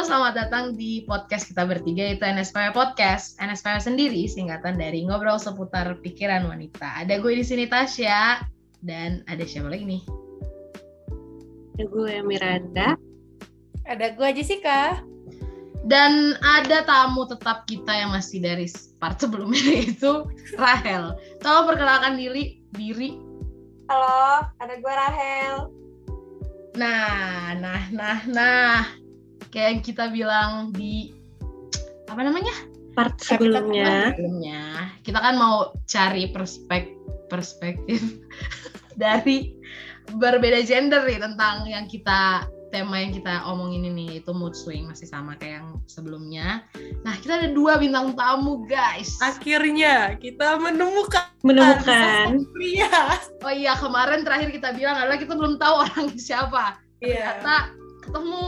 Halo, selamat datang di podcast kita bertiga yaitu NSPW Podcast. NSPW sendiri singkatan dari ngobrol seputar pikiran wanita. Ada gue di sini Tasya dan ada siapa lagi nih? Ada gue Miranda. Ada gue Jessica. Dan ada tamu tetap kita yang masih dari part sebelumnya yaitu Rahel. Tolong perkenalkan diri. Diri. Halo, ada gue Rahel. Nah, nah, nah, nah. Kayak yang kita bilang di apa namanya? Part sebelumnya. Sebelumnya, kita kan mau cari perspek perspektif dari berbeda gender nih tentang yang kita tema yang kita omongin ini itu mood swing masih sama kayak yang sebelumnya. Nah kita ada dua bintang tamu guys. Akhirnya kita menemukan Menemukan. pria. Oh iya kemarin terakhir kita bilang adalah kita belum tahu orangnya siapa. Iya. Ternyata ketemu.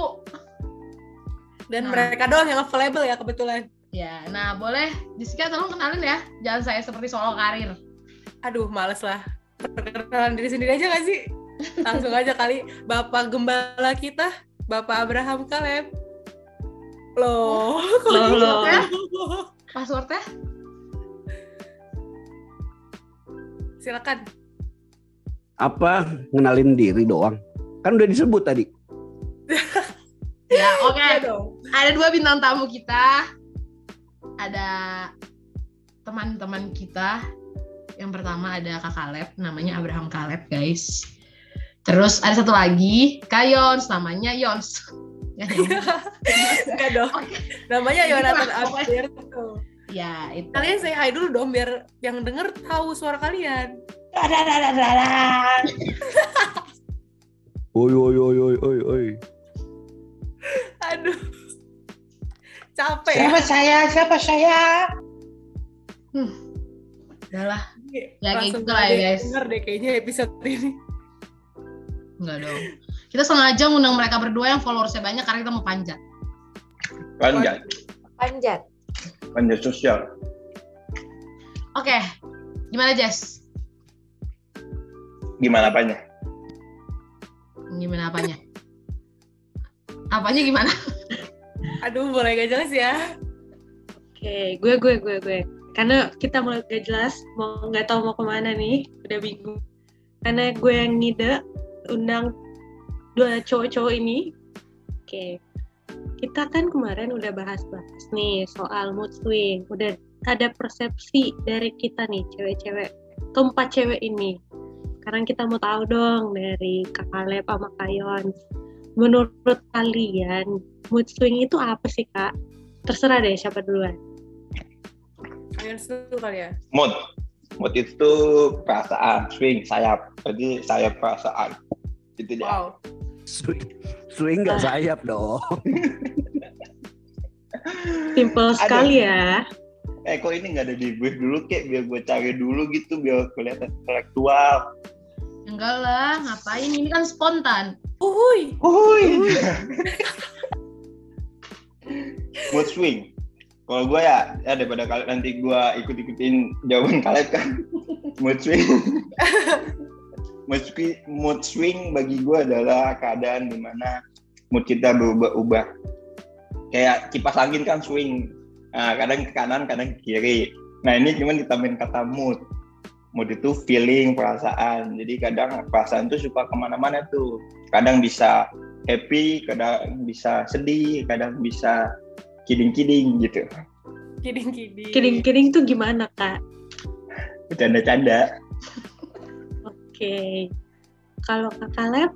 Dan Nah. mereka doang yang available ya kebetulan. Ya, nah boleh Jessica tolong kenalin ya. Jangan saya seperti solo karir. Aduh, males lah. Perkenalan diri sendiri aja gak sih? Langsung aja kali. Bapak gembala kita, Bapak Abraham Kaleb. Loh, kok Loh, gitu? loh. Passwordnya? Silakan. apa ngenalin diri doang kan udah disebut tadi Ya, oke. Iya dong. ada dua bintang tamu kita. Ada teman-teman kita. Yang pertama ada Kak Kaleb, namanya Abraham Kaleb, guys. Terus ada satu lagi, Kak Yons, namanya Yons. Ya. Enggak dong. Namanya Yonatan Alberto. ya, itu. Kalian say hi dulu dong biar yang denger tahu suara kalian. oi oi oi oi oi oi Capek ya. Siapa saya? Siapa saya? Udahlah, Ya, kayak gitu lah ya, guys. Denger deh kayaknya episode ini. enggak dong. Kita sengaja ngundang mereka berdua yang followersnya banyak karena kita mau panjat. Panjat. Panjat. Panjat sosial. Oke, gimana Jess? Gimana apanya? Gimana apanya? Apanya gimana? Aduh, mulai gak jelas ya. Oke, gue gue gue gue. Karena kita mulai gak jelas, mau nggak tahu mau ke mana nih, udah bingung. Karena gue yang ngide, undang dua cowok-cowok ini. Oke, kita kan kemarin udah bahas-bahas nih soal mood swing. Udah ada persepsi dari kita nih, cewek-cewek, keempat cewek ini. Sekarang kita mau tahu dong dari Kak Kaleb sama Kak Yons. Menurut kalian, mood swing itu apa sih, Kak? Terserah deh siapa duluan. Kalian dulu kali ya. Mood. Mood itu perasaan, swing, sayap. Jadi sayap perasaan. Itu dia. Wow. swing swing nggak sayap dong Simple sekali ya. Eh kok ini nggak ada di brief dulu kek biar gue cari dulu gitu biar kelihatan intelektual. Enggak lah, ngapain? Ini kan spontan. Uhuy. Uhuy. Mood swing. Kalau gue ya, ya daripada kalian nanti gue ikut-ikutin jawaban kalian kan. Mood swing. mood swing, mood swing bagi gue adalah keadaan di mana mood kita berubah-ubah. Kayak kipas angin kan swing. Nah, kadang ke kanan, kadang ke kiri. Nah ini cuma ditambahin kata mood. Mood itu feeling, perasaan. Jadi kadang perasaan itu suka ke mana-mana tuh. Kadang bisa happy, kadang bisa sedih, kadang bisa kiding-kiding gitu. Kiding-kiding. Kiring-kiring tuh gimana, Kak? Bercanda-canda. Oke. Kalau Kak Kaleb,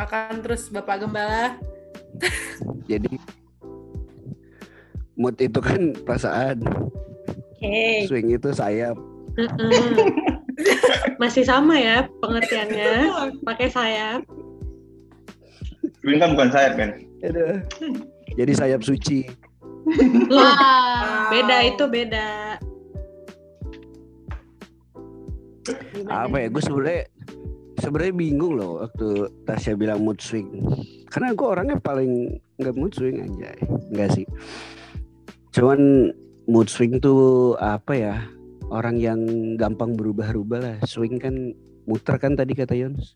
Akan terus Bapak Gembala. jadi mood itu kan perasaan oke. swing itu sayap. Masih sama ya pengertiannya, pakai sayap. Swing kan bukan sayap kan? Aduh. jadi sayap suci Wah. beda itu beda. Gimana? apa ya gue sebenarnya sebenarnya bingung loh waktu Tasya bilang mood swing karena gue orangnya paling nggak mood swing aja nggak sih cuman mood swing tuh apa ya orang yang gampang berubah-ubah lah swing kan muter kan tadi kata Yons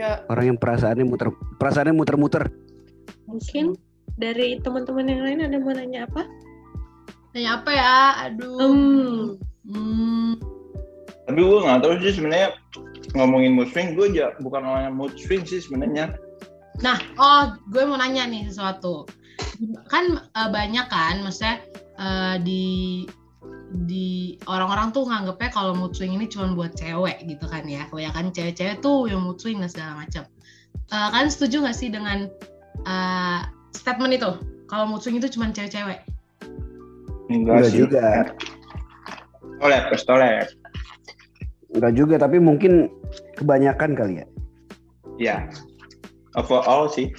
Ya, Orang yang perasaannya muter perasaannya muter-muter. Mungkin dari teman-teman yang lain ada mau nanya apa? Nanya apa ya? Aduh. Hmm. Hmm. Tapi gue nggak tahu sih sebenarnya ngomongin mood swing, gue aja bukan orangnya mood swing sih sebenarnya. Nah, oh, gue mau nanya nih sesuatu. Kan eh, banyak kan, maksudnya eh, di di orang-orang tuh nganggepnya kalau mood swing ini cuma buat cewek gitu kan ya. Kebanyakan cewek-cewek tuh yang mood swing dan segala macam. Eh, kalian setuju gak sih dengan eh, statement itu? Kalau mood swing itu cuma cewek-cewek? Enggak sih. juga. Tolep, pes tolep. Enggak juga, tapi mungkin kebanyakan kali ya. Ya. Overall sih.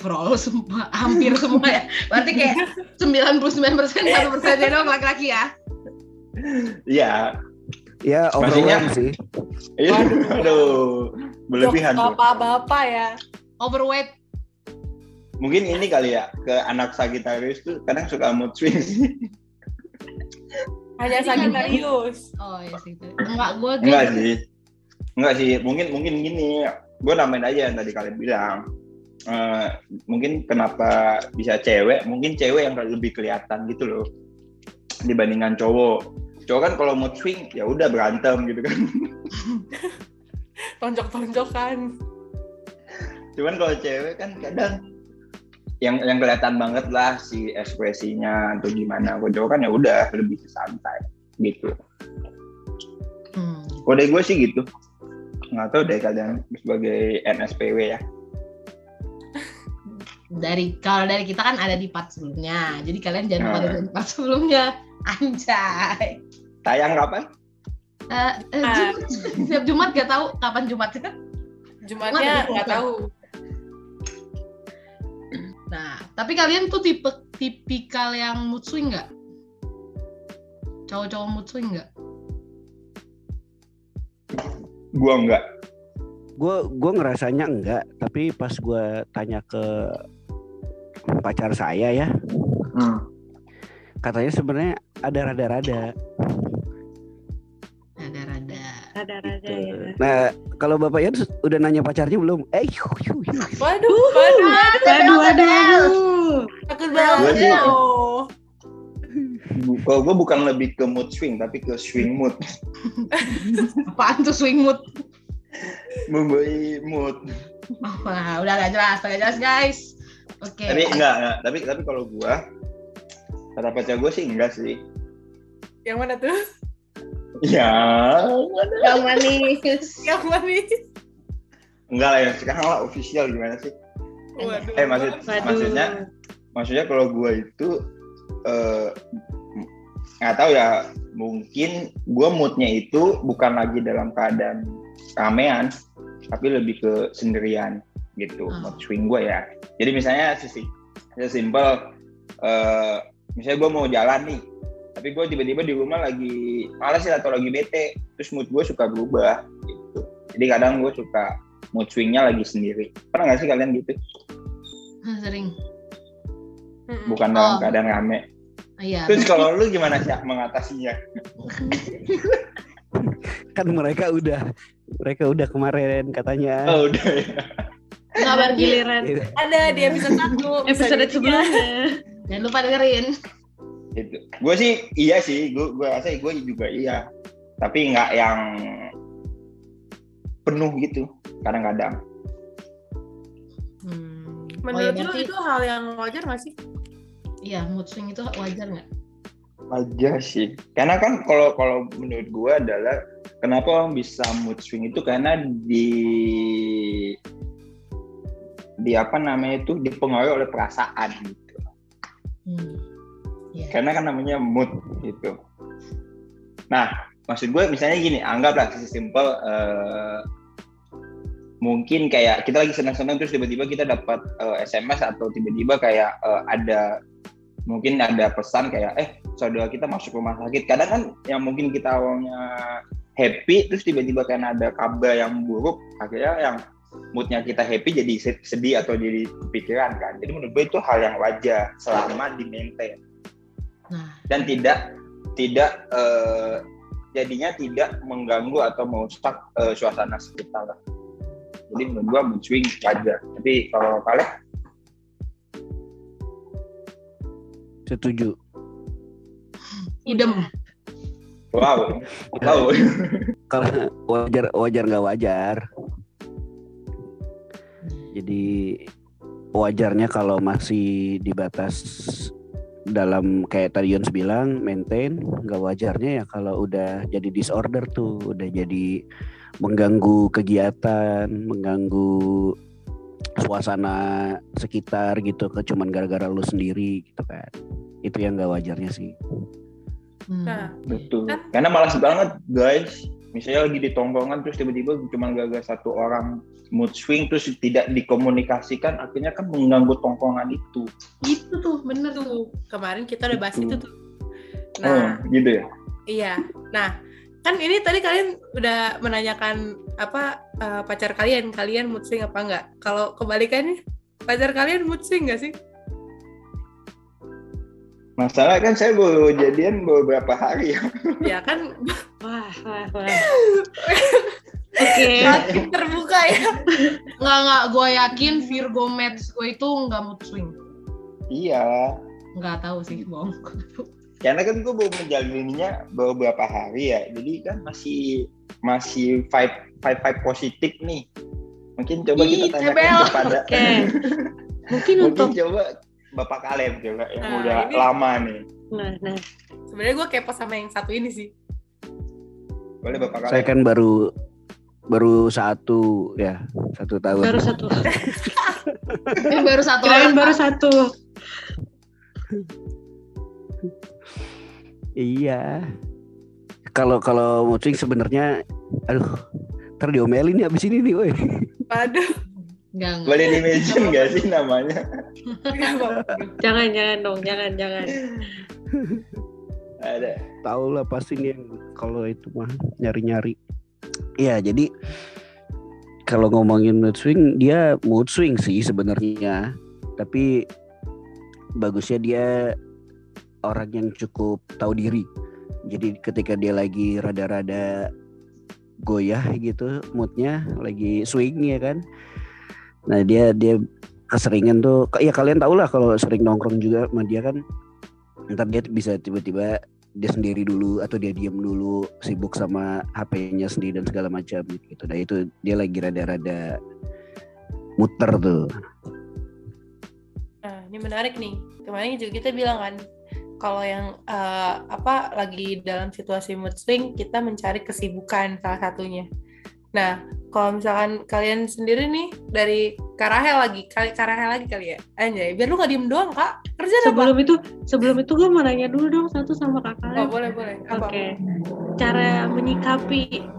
Overall semua, hampir semua ya. Berarti kayak 99% satu persen doang laki-laki ya. Iya. Ya, Maksudnya- overwhelm sih. Iya. Aduh. Berlebihan bapak-bapak ya. Overweight. Mungkin ini kali ya ke anak Sagittarius tuh kadang suka mood swing sih. Hanya Sagittarius. Oh iya sih. Enggak, gue Enggak sih. Enggak sih. Mungkin mungkin gini. Gue namain aja yang tadi kalian bilang. Eh, mungkin kenapa bisa cewek? Mungkin cewek yang lebih kelihatan gitu loh dibandingkan cowok. Cowok kan kalau mood swing ya udah berantem gitu kan. Tonjok-tonjokan. Cuman kalau cewek kan kadang yang yang kelihatan banget lah si ekspresinya atau gimana. Kalau cowok kan ya udah lebih santai gitu. Hmm. Kode gue sih gitu. Nggak tahu deh kalian sebagai NSPW ya. Dari kalau dari kita kan ada di part sebelumnya jadi kalian jangan lupa Nah. dengerin part sebelumnya anjay Tayang kapan? Eh, eh, Ah. Jumat. setiap Jumat gak tahu kapan Jumatnya Jumatnya nggak tahu. nah tapi kalian tuh tipe tipikal yang mood swing nggak cowok-cowok mood swing nggak Gua enggak. Gue gue ngerasanya enggak, tapi pas gue tanya ke pacar saya ya, katanya sebenarnya ada rada-rada. rada-rada Rada-rada gitu. ya. Nah, kalau Bapak Yan udah nanya pacarnya belum? Eh, yuh, yuh, yuh. Waduh, waduh. Waduh, waduh, waduh. Takut Gua banget. Oh. Kalau gue bukan lebih ke mood swing, tapi ke swing mood. apaan tuh swing mood Membawa mood. wah, udah gak jelas gak jelas guys oke Tapi enggak, enggak. Tapi tapi kalau gua kata pacar gue sih enggak sih. Yang mana tuh? Ya, yang manis Yang manis. enggak lah ya. Sekarang lah official gimana sih? Waduh. Eh maksud Waduh. maksudnya maksudnya kalau gua itu eh, nggak tahu ya mungkin gua moodnya itu bukan lagi dalam keadaan ramean tapi lebih ke sendirian gitu Hmm. mood swing gua ya jadi misalnya sisi simpel eh misalnya gua mau jalan nih tapi gue tiba-tiba di rumah lagi malas ya atau lagi bete terus mood gue suka berubah gitu jadi kadang gue suka mood swingnya lagi sendiri pernah nggak sih kalian gitu sering bukan dalam Oh. keadaan rame. iya Terus kalau lu gimana sih mengatasinya? Kan mereka udah mereka udah kemarin katanya. Oh udah ya. Nggak berarti Giliran Ada di episode satu. episode sebelumnya. jangan lupa dengerin Gitu. Gue sih iya sih, gue gue rasa gue juga iya. Tapi nggak yang penuh gitu kadang-kadang. Hmm. oh, ya Menurut lu itu hal yang wajar nggak sih? iya mood swing itu wajar nggak Aja sih. Karena kan kalau kalau menurut gue adalah kenapa orang bisa mood swing itu karena di di apa namanya itu dipengaruhi oleh perasaan gitu. hmm. Iya. karena kan namanya mood gitu. Nah, maksud gue misalnya gini, anggaplah sesimpel eh, mungkin kayak kita lagi senang-senang terus tiba-tiba kita dapat eh, SMS atau tiba-tiba kayak eh, ada mungkin ada pesan kayak eh saudara kita masuk rumah sakit. Kadang kan yang mungkin kita awalnya happy terus tiba-tiba karena ada kabar yang buruk akhirnya yang moodnya kita happy jadi sedih atau jadi pikiran kan. Jadi menurut gue itu hal yang wajar selama di maintain nah dan tidak tidak eh, jadinya tidak mengganggu atau merusak eh, suasana sekitar lah. Jadi menurut gua mood swing wajar. Tapi kalau kalian Setuju. idem wow, wow. Kalau wajar wajar nggak wajar. Jadi wajarnya kalau masih di batas dalam kayak tadi Yons bilang maintain nggak wajarnya ya kalau udah jadi disorder tuh udah jadi mengganggu kegiatan mengganggu suasana sekitar gitu ke cuman gara-gara lu sendiri gitu kan itu yang nggak wajarnya sih Hmm. Nah, Betul. Kan- Karena malas banget guys. Misalnya lagi di tongkrongan terus tiba-tiba cuma gara satu orang mood swing terus tidak dikomunikasikan akhirnya kan mengganggu tongkrongan itu. gitu tuh bener tuh kemarin kita udah bahas Gitu. itu tuh. oh, Nah, gitu ya. iya. Nah, kan ini tadi kalian udah menanyakan apa eh, pacar kalian, kalian mood swing apa enggak? Kalau kebalikannya, pacar kalian mood swing nggak sih? Masalah kan saya baru jadian beberapa hari ya. ya kan Wah, wah, wah. Oke. makin terbuka ya. nggak nggak gue yakin Virgo match gue itu nggak mood swing Iya. nggak tahu sih bohong Karena kan gue baru menjalaninya beberapa hari ya. Jadi kan masih masih vibe vibe, vibe positif nih. Mungkin coba Ih, kita tanyakan Cebel. kepada Oke. Mungkin mungkin untuk coba Bapak Kaleb coba yang Nah, udah ini- lama nih. nah, nah. Sebenarnya gue kepo sama yang satu ini sih. Boleh Bapak saya Kaleb? kan baru baru satu ya satu tahun baru satu. ini baru satu Kirain orang baru satu. Iya. Kalau kalau swing sebenarnya aduh ntar diomelin nih abis ini nih woi. Waduh, nggak nggak Boleh di-mention nggak sih namanya? Jangan, jangan dong, jangan, jangan. Ada. Tahu lah pasti nih yang kalau itu mah nyari-nyari. Iya, jadi kalau ngomongin mood swing dia mood swing sih sebenarnya. Tapi bagusnya dia orang yang cukup tahu diri. Jadi ketika dia lagi rada-rada goyah gitu moodnya lagi swing ya kan. Nah dia dia keseringan tuh ya kalian tau lah kalau sering nongkrong juga sama dia kan ntar dia bisa tiba-tiba dia sendiri dulu atau dia diem dulu sibuk sama HP-nya sendiri dan segala macam gitu. Nah itu dia lagi rada-rada muter tuh. Nah, ini menarik nih. Kemarin juga kita bilang kan, kalau yang eh, apa lagi dalam situasi mood swing, kita mencari kesibukan salah satunya. Nah, kalau misalkan kalian sendiri nih dari Karahel lagi, kali Karahel lagi kali ya, Anjay, biar lu nggak diem doang kak, kerja apa? Sebelum itu, sebelum itu gue mau nanya dulu dong satu sama kakak. Oh, boleh boleh. Apa? Oke. Cara menyikapi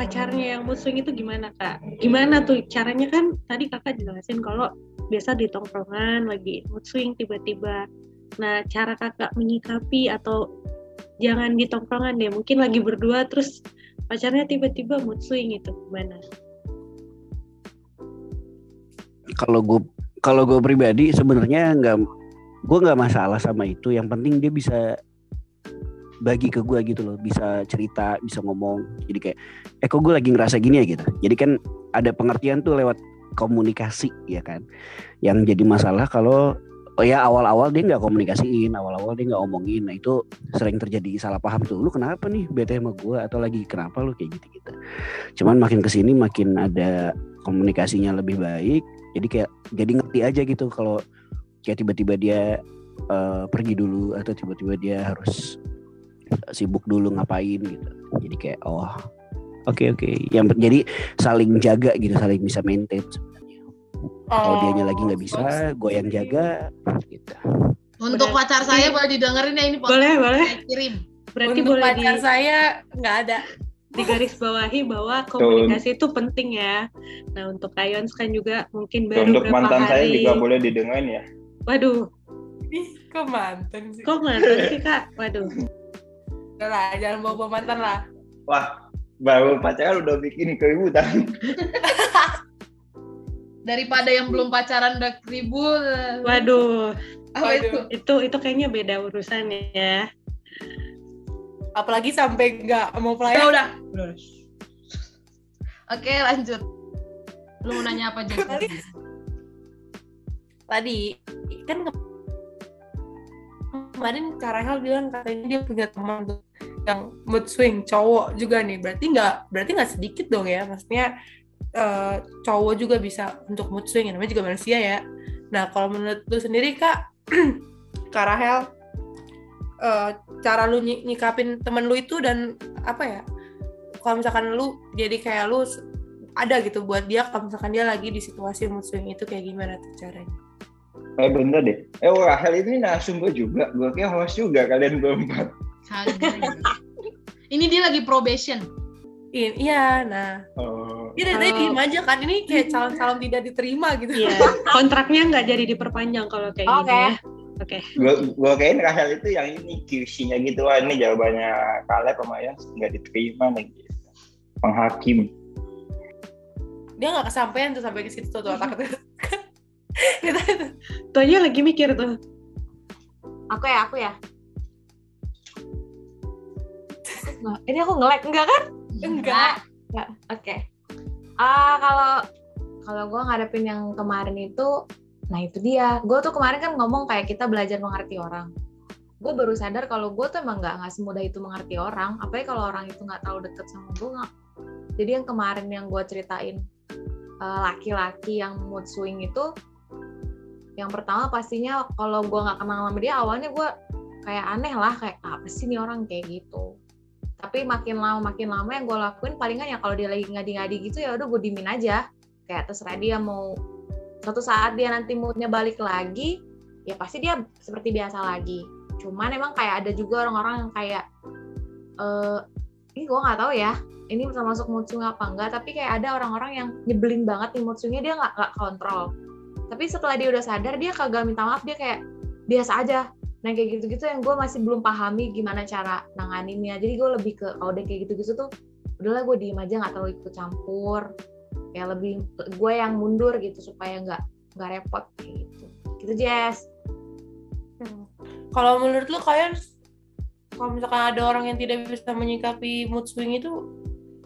pacarnya yang swing itu gimana kak? Gimana tuh caranya kan tadi kakak jelasin kalau biasa di tongkrongan lagi mood swing tiba-tiba. Nah cara kakak menyikapi atau jangan di tongkrongan deh mungkin lagi berdua terus pacarnya tiba-tiba mood swing itu gimana? Kalau gue kalau gue pribadi sebenarnya nggak gue nggak masalah sama itu. Yang penting dia bisa bagi ke gue gitu loh, bisa cerita, bisa ngomong. Jadi kayak, eh kok gue lagi ngerasa gini ya gitu. Jadi kan ada pengertian tuh lewat komunikasi ya kan. Yang jadi masalah kalau oh ya awal-awal dia nggak komunikasiin, awal-awal dia nggak omongin. Nah itu sering terjadi salah paham tuh. Lu kenapa nih bete sama gue atau lagi kenapa lu kayak gitu-gitu. Cuman makin ke sini makin ada komunikasinya lebih baik. Jadi kayak jadi ngerti aja gitu kalau kayak tiba-tiba dia eh, pergi dulu atau tiba-tiba dia harus sibuk dulu ngapain gitu. Jadi kayak oh oke oke. Yang jadi saling jaga gitu, saling bisa maintain. Kalau Oh, dianya lagi nggak bisa, gue yang jaga gitu. untuk Udah. pacar saya boleh didengerin ya ini Boleh boleh. saya kirim Berarti Untuk boleh di, pacar saya nggak ada. digaris bawahi bahwa komunikasi itu penting ya. Nah untuk Kayons kan juga mungkin baru Untuk berapa mantan saya hari. juga boleh didengarin ya. Waduh, Ih, kok mantan sih? kok mantan sih kak? Waduh. Udah lah, jangan bawa-bawa mantan lah. Wah, baru pacaran udah bikin keributan. daripada yang belum pacaran udah ribut Waduh, apa Waduh. itu? Itu itu kayaknya beda urusannya ya. Apalagi sampai nggak mau ya pelayan. udah. Oke lanjut. Lu mau nanya apa Jess? Tadi- tadi kan ke- kemarin Rahel bilang katanya dia punya teman yang mood swing cowok juga nih. Berarti nggak berarti nggak sedikit dong ya. Maksudnya eh, cowok juga bisa untuk mood swing ya, namanya juga manusia ya nah kalau menurut lu sendiri kak Kak Rahel eh, cara lu ny- nyikapin temen lu itu dan apa ya kalau misalkan lu jadi kayak lu ada gitu buat dia kalau misalkan dia lagi di situasi mood swing itu kayak gimana tuh caranya Eh bener deh. Eh Rahel ini narasumber juga. Gue kayak host juga kalian berempat. Ini dia lagi probation. I- iya nah Oh. Dia dari tadi diem aja kan, ini kayak calon-calon tidak diterima gitu. Iya, kontraknya nggak jadi diperpanjang kalau kayak Oke. gini ya. Oke. Gue gue kayakin Rahel itu yang ini QC-nya gitu. Wah ini jawabannya Kaleb sama yang nggak diterima nih. Gitu. Penghakim. Dia nggak kesampaian tuh sampai ke situ tuh otak itu. Gitu. Tuh aja lagi mikir tuh. Aku ya, aku ya. Nah, ini aku nge-lag enggak kan? Enggak. Enggak. Oke. Ah, kalau kalau gue ngadepin yang kemarin itu, nah itu dia. Gue tuh kemarin kan ngomong kayak kita belajar mengerti orang. Gue baru sadar kalau gue tuh emang nggak nggak semudah itu mengerti orang. Apalagi kalau orang itu nggak terlalu deket sama gue. nggak- Jadi yang kemarin yang gue ceritain eh, laki-laki yang mood swing itu, yang pertama pastinya kalau gue nggak kenal sama dia awalnya gue kayak aneh lah kayak apa sih nih orang kayak gitu tapi makin lama makin lama yang gue lakuin palingan ya kalau dia lagi ngadi-ngadi gitu ya udah gue dimin aja. Kayak terserah dia mau suatu saat dia nanti moodnya balik lagi ya pasti dia seperti biasa lagi. Cuman emang kayak ada juga orang-orang yang kayak eh ini gue nggak tahu ya ini termasuk mood swing apa enggak. Tapi kayak ada orang-orang yang nyebelin banget nih mood swingnya dia nggak nggak kontrol. Tapi setelah dia udah sadar dia kagak minta maaf dia kayak biasa aja nah kayak gitu-gitu yang gue masih belum pahami gimana cara nanganinnya. Jadi gue lebih ke kalau udah kayak gitu-gitu tuh udahlah gue diem aja nggak terlalu ikut campur. Ya lebih gue yang mundur gitu supaya nggak nggak repot kayak gitu. Gitu Jess. Kalau menurut lu kalian kalau misalkan ada orang yang tidak bisa menyikapi mood swing itu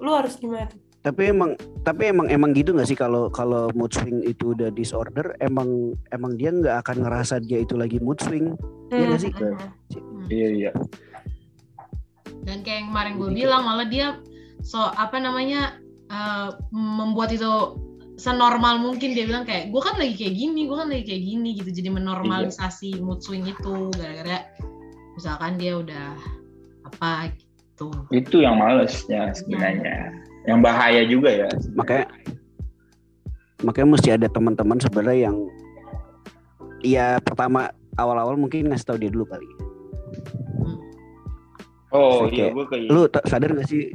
lu harus gimana? Tapi emang tapi emang emang gitu nggak sih kalau kalau mood swing itu udah disorder emang emang dia nggak akan ngerasa dia itu lagi mood swing Iya nggak sih? Hmm. Iya iya. Dan kayak yang kemarin gue bilang malah dia so apa namanya eh, membuat itu senormal mungkin dia bilang kayak gue kan lagi kayak gini, gue kan lagi kayak gini gitu jadi menormalisasi mood swing itu gara-gara misalkan dia udah apa gitu. Itu yang malesnya sebenarnya. Yang bahaya juga ya. makanya makanya mesti ada teman-teman sebenarnya yang ya pertama awal-awal mungkin ngasih tahu dia dulu kali Oh Oke. iya gue kayak lu tak sadar gak sih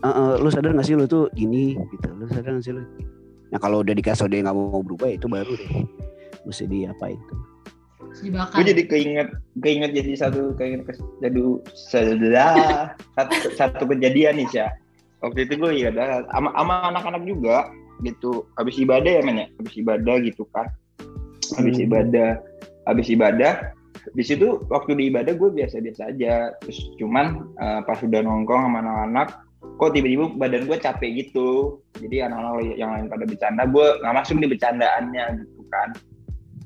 Eh, eh, lu sadar gak sih lu tuh gini gitu lu sadar gak sih lu nah kalau udah dikasih tau dia nggak mau berubah ya itu baru deh mesti diapain tuh Terus dibakar. gue jadi keinget keinget jadi satu keinget kes- jadi sedah satu, satu kejadian nih ya waktu itu gue ya ada sama, sama anak-anak juga gitu. Habis ibadah ya men ya? Habis ibadah gitu kan. Habis Hmm. ibadah habis ibadah. Di situ waktu di ibadah gue biasa-biasa aja. Terus cuman eh, pas udah nongkrong sama anak-anak kok tiba-tiba badan gue capek gitu. Jadi anak-anak yang lain pada bercanda gue nggak masuk di bercandaannya gitu kan.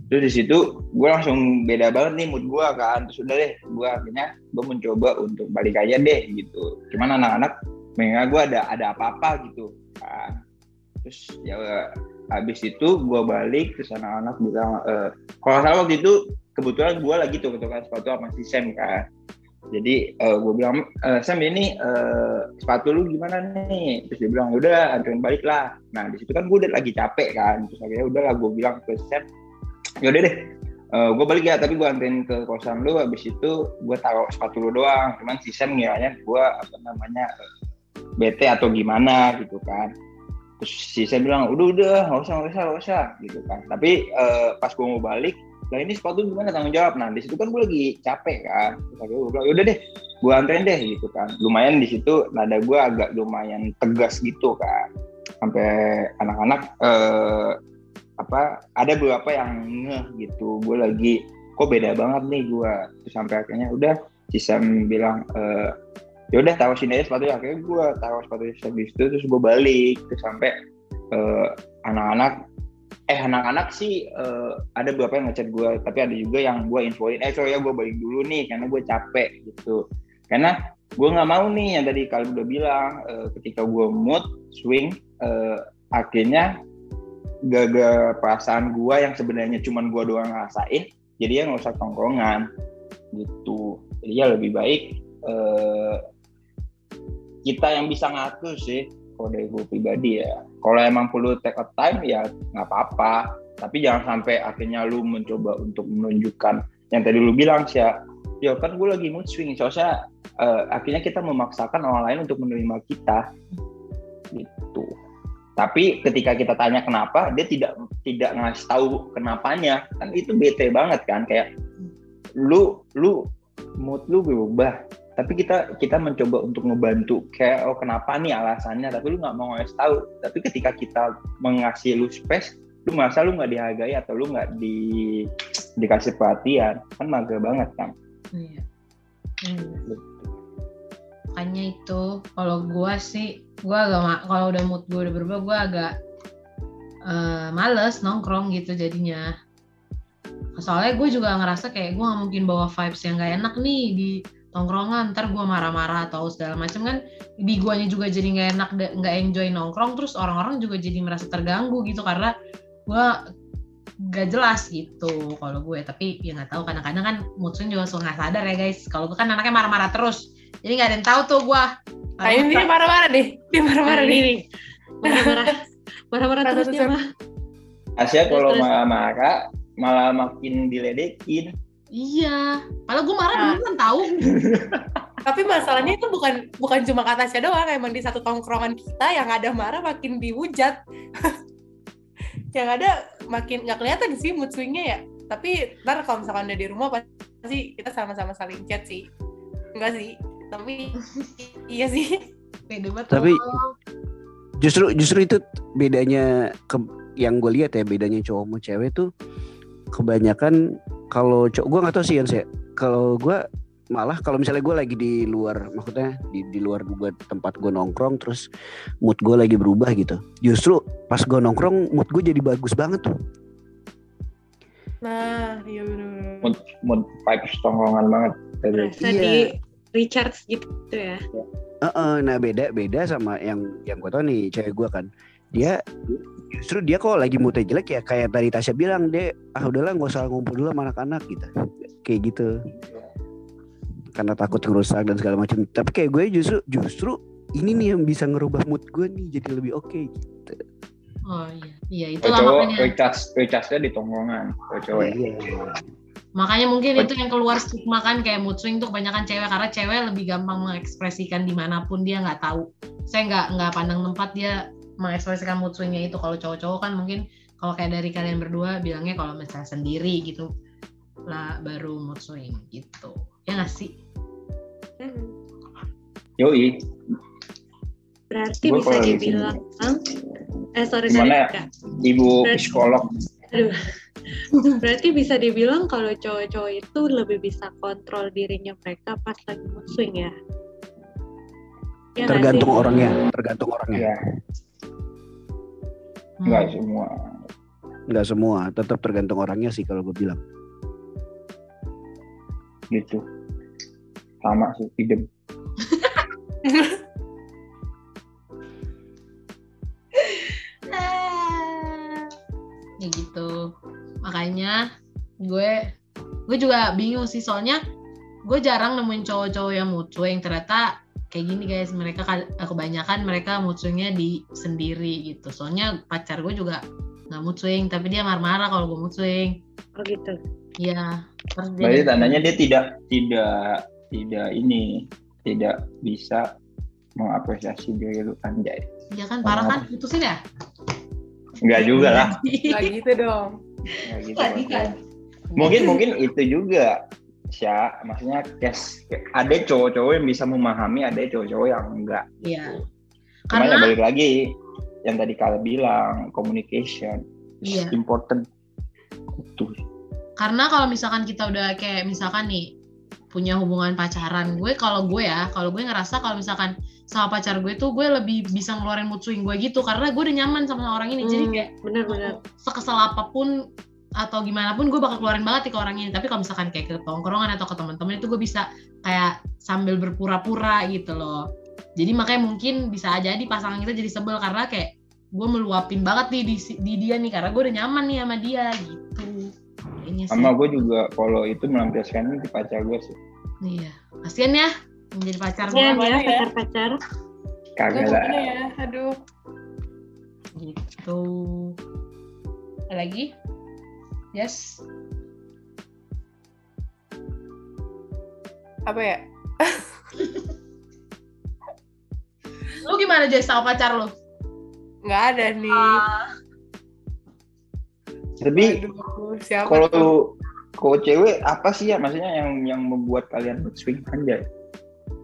Terus di situ gue langsung beda banget nih mood gue kan. Terus udah deh gue akhirnya gue mencoba untuk balik aja deh gitu. Cuman anak-anak mengingat gue ada ada apa-apa gitu. Kan terus ya habis itu gue balik terus anak-anak bilang eh, kalau salah waktu itu kebetulan gue lagi tuh ketukan sepatu sama si Sam kan. Jadi gue bilang "Eh, Sam ini eh, sepatu lu gimana nih? Terus dia bilang udah anterin balik lah. Nah di situ kan gue udah lagi capek kan. Terus akhirnya udah lah gue bilang ke Sam yaudah deh gue balik ya tapi gue anterin ke kosan lu. Habis itu gue taruh sepatu lu doang. Cuman si Sam ngiranya gue apa namanya eh, bete atau gimana gitu kan. Terus si Sam bilang udah udah nggak usah nggak usah nggak usah gitu kan. Tapi eh, pas gue mau balik lah ini sepatu gimana? Tanggung jawab. Nah di situ kan gue lagi capek kan. Terus akhirnya gue bilang yaudah deh gue anterin deh gitu kan. Lumayan di situ nada gue agak lumayan tegas gitu kan. Sampai anak-anak eh, apa ada beberapa yang ngeh gitu. Gue lagi kok beda banget nih gue terus sampai akhirnya udah si Sam bilang eh, ya udah taruh sini aja sepatu akhirnya gue taruh sepatu di situ terus gue balik. Terus sampai eh, anak-anak eh anak-anak sih eh, ada beberapa yang ngechat gue tapi ada juga yang gue infoin eh sorry ya gue balik dulu nih karena gue capek gitu. Karena gue nggak mau nih yang tadi kalau udah bilang eh, ketika gue mood swing eh, akhirnya gagal perasaan gue yang sebenarnya cuman gue doang ngerasain jadi ya nggak usah tongkrongan gitu. Jadi ya lebih baik kita yang bisa ngatur sih kalau dari gue pribadi ya. Kalau emang perlu take a time ya nggak apa-apa. Tapi jangan sampai akhirnya lu mencoba untuk menunjukkan yang tadi lu bilang sih ya kan gue lagi mood swing. Soalnya uh, akhirnya kita memaksakan orang lain untuk menerima kita. Gitu. Tapi ketika kita tanya kenapa dia tidak tidak ngasih tahu kenapanya. Kan itu bete banget kan kayak lu lu mood lu berubah tapi kita kita mencoba untuk ngebantu kayak oh kenapa nih alasannya tapi lu nggak mau ngasih tahu tapi ketika kita mengasih lu space lu merasa lu nggak dihargai atau lu nggak di dikasih perhatian kan mager banget kan Iya. Hmm. Makanya itu kalau gua sih gua agak kalau udah mood gue udah berubah gua agak eh, males nongkrong gitu jadinya. Soalnya gue juga ngerasa kayak gue gak mungkin bawa vibes yang gak enak nih di tongkrongan ntar gue marah-marah atau segala macam kan di guanya juga jadi nggak enak nggak enjoy nongkrong terus orang-orang juga jadi merasa terganggu gitu karena gue gak jelas gitu kalau gue tapi ya nggak tahu kadang-kadang kan mood swing juga suka nggak sadar ya guys kalau gue kan anaknya marah-marah terus jadi nggak ada yang tahu tuh gue Nah, ini dia marah-marah deh. Dia marah-marah Marah nih. nih. Marah-marah. Marah-marah terus dia mah. Asia kalau marah-marah malah makin diledekin iya padahal gue marah Nah. beneran tahu Tapi masalahnya itu bukan bukan cuma kata Tasya doang, emang di satu tongkrongan kita yang ada marah makin dihujat. yang ada makin nggak kelihatan sih mood swingnya ya. Tapi ntar kalau misalkan udah di rumah pasti kita sama-sama saling chat sih. Enggak sih. Tapi iya sih. Banget Tapi- justru justru itu bedanya ke yang gue lihat ya bedanya cowok sama cewek tuh kebanyakan kalau cowok gue nggak tahu sih Yan sih kalau gue malah kalau misalnya gue lagi di luar maksudnya di di luar gue tempat gue nongkrong terus mood gue lagi berubah gitu justru pas gue nongkrong mood gue jadi bagus banget tuh Nah, iya bener mood mood vibes tongkrongan banget Tadi. Berasa Iya. di recharge gitu ya. Heeh, nah beda beda sama yang yang gue tau nih cewek gue kan dia justru dia kok lagi moodnya jelek ya kayak tadi Tasya bilang dia ah udahlah nggak usah ngumpul dulu sama anak-anak gitu. Kayak gitu. Karena takut ngerusak dan segala macam. Tapi kayak gue justru justru ini nih yang bisa ngerubah mood gue nih jadi lebih oke gitu. Oh iya. Iya itu cowok makanya. recharge recharge-nya di tongkrongan cowok ya. Iya. makanya mungkin itu yang keluar stigma kan kayak mood swing tuh kebanyakan cewek karena cewek lebih gampang mengekspresikan di mana pun dia nggak tahu. Saya nggak nggak pandang tempat dia mengekspresikan mood swingnya itu. Kalau cowok-cowok kan mungkin kalau kayak dari kalian berdua bilangnya kalau misalnya sendiri gitu lah baru mood swing gitu. Ya nggak sih? Hmm. Yoi, Berarti Gua bisa dibilang eh sorry sorry Gimana? Ya? Kak. ibu Berarti- psikolog. Berarti bisa dibilang kalau cowok-cowok itu lebih bisa kontrol dirinya mereka pas lagi mood swing ya. Nggak tergantung orangnya tergantung orangnya. Ya Hmm. nggak semua. Nggak semua tetap tergantung orangnya sih kalau gue bilang. Gitu. Sama sih idem. Ya gitu. Makanya gue gue juga bingung sih soalnya gue jarang nemuin cowok-cowok yang mood swing ternyata kayak gini guys. Mereka ka- kebanyakan mereka mood swingnya di sendiri gitu. Soalnya pacar gue juga nggak mood swing tapi dia marah-marah kalau gue mood swing. Oh gitu. ya terus dia berarti tandanya dia tidak tidak tidak ini tidak bisa mengapresiasi diri lu anjay. Dia kan parah kan? Putusin ya? Enggak juga lah. Nggak gitu dong. Nggak gitu kan. mungkin mungkin itu juga Sya, maksudnya case ada cowok-cowok yang bisa memahami, ada cowok-cowok yang enggak. Iya. Cuman ya Karena balik lagi yang tadi kalian bilang communication is Iya. important. Itu. karena kalau misalkan kita udah kayak misalkan nih punya hubungan pacaran gue kalau gue ya kalau gue ngerasa kalau misalkan sama pacar gue tuh gue lebih bisa ngeluarin mood swing gue gitu karena gue udah nyaman sama orang ini jadi Hmm, kayak bener-bener sekesel apa pun atau gimana pun gue bakal keluarin banget nih ke orang ini tapi kalau misalkan kayak ke tongkrongan atau ke teman-teman itu gue bisa kayak sambil berpura-pura gitu loh jadi makanya mungkin bisa aja di pasangan kita jadi sebel karena kayak gue meluapin banget nih di, di dia nih karena gue udah nyaman nih sama dia gitu kayaknya sih Sama gue juga kalau itu melampiaskan di pacar gue sih. iya kasian ya menjadi pacar gue Kasian Mana ya ya? pacar-pacar Kagak Gue lah. ya? Aduh. gitu ada lagi yes Apa ya? lu gimana Jess sama pacar lu Nggak ada nih. Tapi Aduh, siapa kalau tuh? kalau cewek apa sih ya maksudnya yang yang membuat kalian mood swing anjay?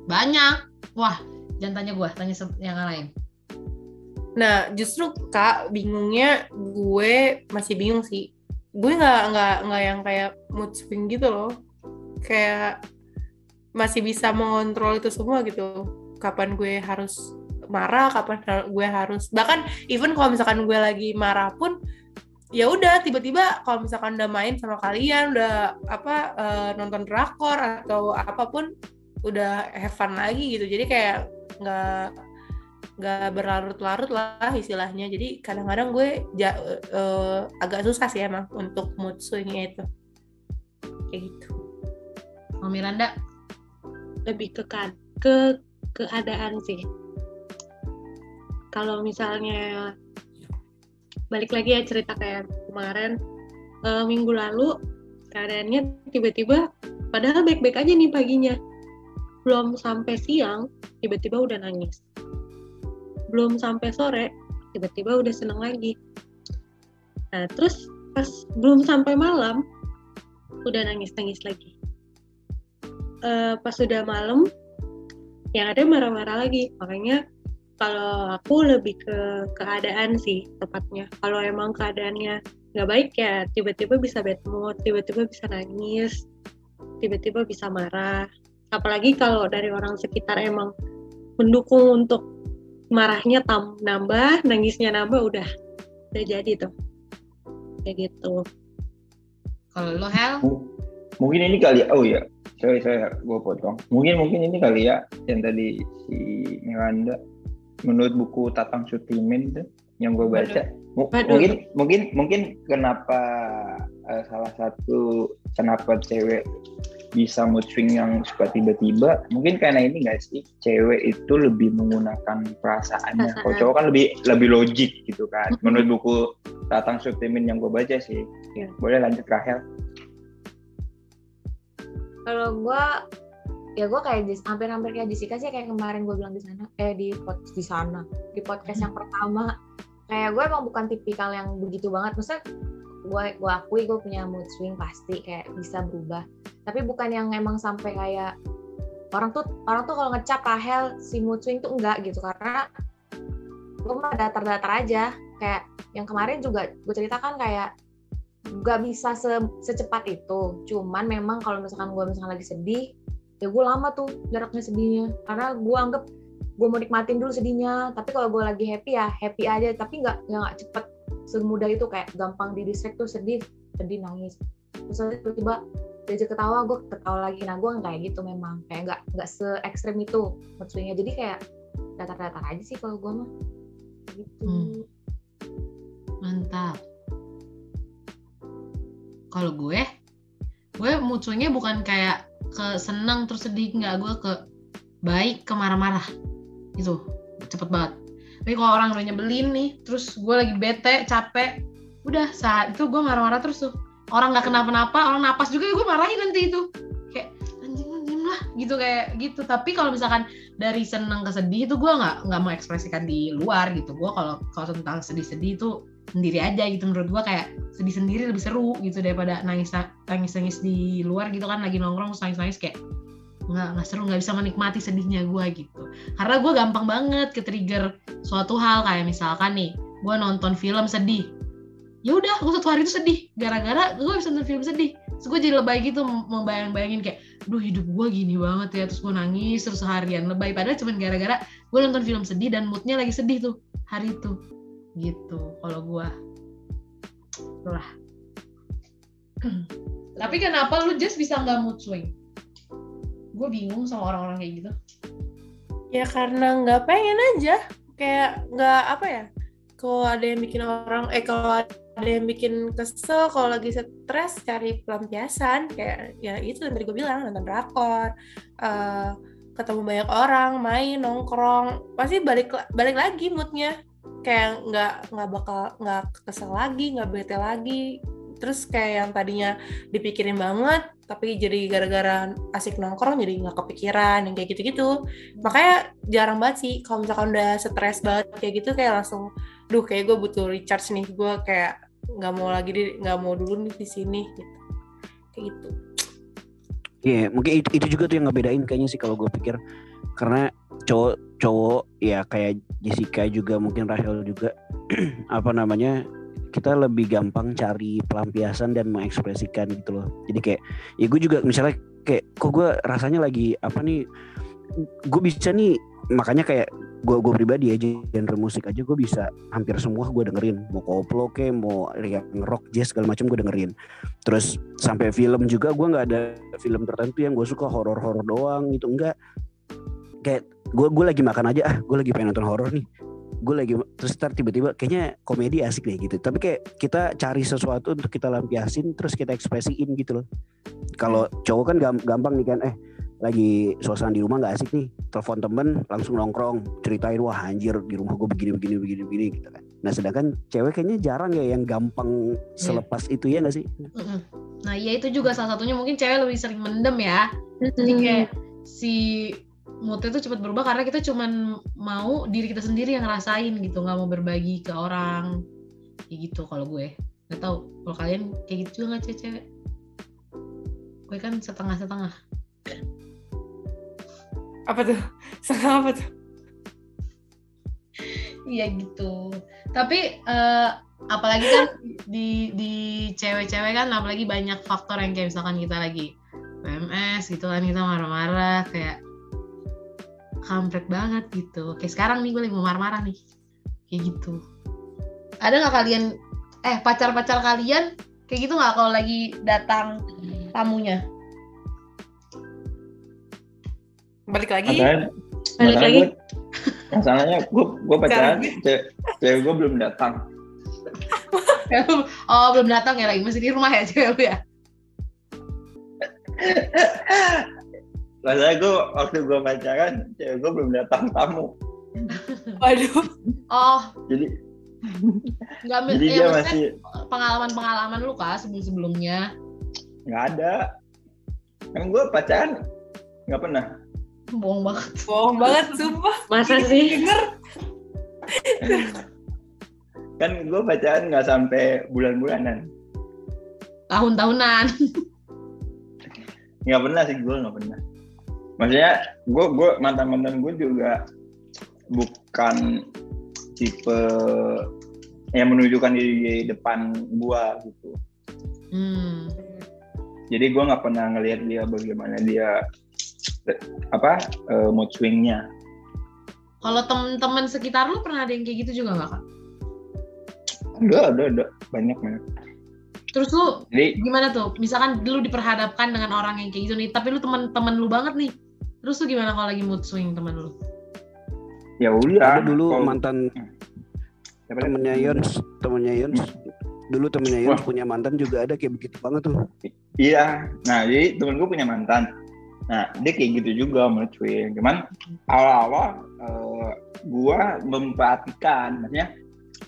banyak wah jangan tanya gue tanya yang lain Nah, justru Kak, bingungnya gue masih bingung sih. Gue nggak nggak nggak yang kayak mood swing gitu loh. Kayak masih bisa mengontrol itu semua gitu. Kapan gue harus marah, kapan gue harus bahkan even kalau misalkan gue lagi marah pun ya udah tiba-tiba kalau misalkan udah main sama kalian udah apa eh, nonton drakor atau apa pun udah have fun lagi gitu jadi kayak nggak nggak berlarut-larut lah istilahnya. Jadi kadang-kadang gue ja- eh, agak susah sih emang untuk mood swingnya itu. Kayak gitu. Kalau Miranda? Lebih ke kan ke keadaan sih. Kalau misalnya balik lagi ya cerita kayak kemarin eh, minggu lalu keadaannya tiba-tiba padahal baik-baik aja nih paginya. Belum sampai siang tiba-tiba udah nangis belum sampai sore tiba-tiba udah seneng lagi. Nah terus pas belum sampai malam udah nangis-nangis lagi. Eh, pas udah malam yang ada marah-marah lagi. Makanya kalau aku lebih ke keadaan sih tepatnya. Kalau emang keadaannya nggak baik ya tiba-tiba bisa bad mood tiba-tiba bisa nangis tiba-tiba bisa marah. Apalagi kalau dari orang sekitar emang mendukung untuk marahnya tam nambah nangisnya nambah udah udah jadi tuh kayak gitu kalau lo Hel Mungkin ini kali ya, oh ya, sorry saya gue potong. Mungkin mungkin ini kali ya yang tadi si Miranda menurut buku Tatang Sutimin tuh yang gue baca. Waduh. Mungkin mungkin mungkin kenapa eh, salah satu kenapa cewek bisa mood swing yang suka tiba-tiba. Mungkin karena ini gak sih cewek itu lebih menggunakan perasaannya. Kalau Perasaan. cowok kan lebih lebih logik gitu kan. Menurut buku Tatang Sutimin yang gue baca sih. Ya. boleh lanjut Rahel. Kalau gue ya gue kayak hampir-hampir kayak Jessica sih kayak kemarin gue bilang di sana eh di pod, di sana di podcast yang pertama. Kayak gue emang bukan tipikal yang begitu banget. Maksudnya gue gue akui gue punya mood swing pasti kayak bisa berubah. Tapi bukan yang emang sampai kayak orang tuh orang tuh kalau ngecap Rahel si mood swing tuh enggak gitu. Karena gue mah datar-datar aja. Kayak yang kemarin juga gue ceritakan kayak nggak bisa se- secepat itu. Cuman memang kalau misalkan gue misalkan lagi sedih ya gue lama tuh jaraknya sedihnya. Karena gue anggap gue mau nikmatin dulu sedihnya. Tapi kalau gue lagi happy ya happy aja. Tapi nggak nggak cepet semudah itu kayak gampang di distract tuh sedih sedih nangis. Terus tiba-tiba diajak ketawa gue ketawa lagi. Nah gue kayak gitu memang. Kayak nggak nggak se ekstrem itu swingnya jadi kayak datar-datar aja sih kalau gue mah. Gitu. Hmm. mantap. Kalau gue gue swingnya bukan kayak ke senang terus sedih. Nggak gue ke baik ke marah-marah. Itu cepet banget tapi kalau orang udah nyebelin nih terus gue lagi bete capek udah saat itu gue marah-marah terus tuh. Orang nggak kenapa-napa orang napas juga gue marahin nanti itu. Kayak anjing diem lah gitu kayak gitu. Tapi kalau misalkan dari seneng ke sedih itu gue nggak nggak mau ekspresikan di luar gitu. Gue kalau kalau tentang sedih-sedih itu sendiri aja gitu menurut gue kayak sedih sendiri lebih seru gitu daripada nangis nangis nangis di luar gitu kan lagi nongkrong nangis nangis kayak nggak nggak seru nggak bisa menikmati sedihnya gue gitu. Karena gue gampang banget ke trigger suatu hal kayak misalkan nih gue nonton film sedih. Ya udah gue satu hari itu sedih. Gara-gara gue bisa nonton film sedih. Terus gue jadi lebay gitu membayang-bayangin kayak duh hidup gue gini banget ya. Terus gue nangis terus seharian lebay. Padahal cuma gara-gara gue nonton film sedih dan moodnya lagi sedih tuh hari itu. Gitu kalau gue lah tapi kenapa lu just bisa nggak mood swing gue bingung sama orang-orang kayak gitu. Ya karena nggak pengen aja. Kayak nggak apa ya kalau ada yang bikin orang eh kalau ada yang bikin kesel kalau lagi stres cari pelampiasan. Kayak ya itu yang tadi gue bilang nonton drakor uh, ketemu banyak orang main nongkrong. Pasti balik balik lagi moodnya. Kayak nggak nggak bakal nggak kesel lagi nggak bete lagi terus kayak yang tadinya dipikirin banget tapi jadi gara-gara asik nongkrong jadi nggak kepikiran yang kayak gitu-gitu. Makanya jarang banget sih kalau misalkan udah stres banget kayak gitu kayak langsung duh kayak gue butuh recharge nih gue kayak nggak mau lagi di nggak mau dulu nih di sini gitu. Kayak gitu. Iya, yeah, mungkin itu, itu juga tuh yang ngebedain kayaknya sih kalau gue pikir. Karena cowok cowok ya kayak Jessica juga mungkin Rachel juga apa namanya kita lebih gampang cari pelampiasan dan mengekspresikan gitu loh. Jadi kayak ya gue juga misalnya kayak kok gue rasanya lagi apa nih gue bisa nih makanya kayak gue gue pribadi aja genre musik aja gue bisa hampir semua gue dengerin. Mau koplo ke mau yang rock jazz segala macam gue dengerin. Terus sampai film juga gue nggak ada film tertentu yang gue suka horor horor doang gitu enggak. Kayak gue gue lagi makan aja ah gue lagi pengen nonton horor nih gue lagi terus ntar tiba-tiba kayaknya komedi asik deh gitu. Tapi kayak kita cari sesuatu untuk kita lampiasin terus kita ekspresiin gitu loh. Kalau cowok kan gampang nih kan eh lagi suasana di rumah nggak asik nih telepon temen langsung nongkrong ceritain wah anjir di rumah gue begini begini begini begini gitu kan. Nah sedangkan cewek kayaknya jarang ya yang gampang iya. selepas yeah. itu ya nggak sih? Nah ya itu juga salah satunya mungkin cewek lebih sering mendem ya. Jadi kayak si moodnya tuh cepat berubah karena kita cuman mau diri kita sendiri yang ngerasain gitu nggak mau berbagi ke orang. Kayak gitu kalau gue. Nggak tahu kalau kalian kayak gitu juga nggak cewek gue kan setengah-setengah. Apa tuh? Setengah apa tuh? Iya gitu. Tapi uh, apalagi kan di di cewek-cewek kan apalagi banyak faktor yang kayak misalkan kita lagi PMS gitu kan kita marah-marah kayak kampret banget gitu. Kayak sekarang nih gue lagi mau marah-marah nih. Kayak gitu. Ada nggak kalian eh pacar-pacar kalian kayak gitu nggak kalau lagi datang tamunya? Balik lagi. Balik lagi. masalahnya gue gue pacaran cewek, cewek gue belum datang. Oh belum datang ya lagi masih di rumah ya cewek ya masalahnya gue waktu gue pacaran cewek gue belum datang tamu. Waduh. Oh. Jadi nggak jadi ya, dia masih pengalaman-pengalaman lu kah sebelum-sebelumnya? Nggak ada. Kan gue pacaran nggak pernah. Bohong banget. Bohong banget sumpah. Masa sih? denger. Kan gue pacaran nggak sampai bulan-bulanan. Tahun-tahunan. Nggak pernah sih gue nggak pernah maksudnya gue gue mantan mantan gue juga bukan tipe yang menunjukkan di depan gue gitu hmm. jadi gue nggak pernah ngelihat dia bagaimana dia apa uh, mood swingnya. Kalau temen-temen sekitar lu pernah ada yang kayak gitu juga nggak kak? Ada, ada, ada banyak banyak. Terus lu Jadi, gimana tuh? Misalkan lu diperhadapkan dengan orang yang kayak gitu nih, tapi lu temen-temen lu banget nih. Terus lu gimana kalau lagi mood swing temen lu? Ya udah. Ada dulu kalo... mantan hmm. temennya Yons, temennya Yons. Dulu temennya Yons punya mantan juga ada kayak begitu banget tuh. Iya, nah jadi temen gue punya mantan Nah, dia kayak gitu juga mencuit. Cuman awal-awal uh, gua memperhatikan, maksudnya,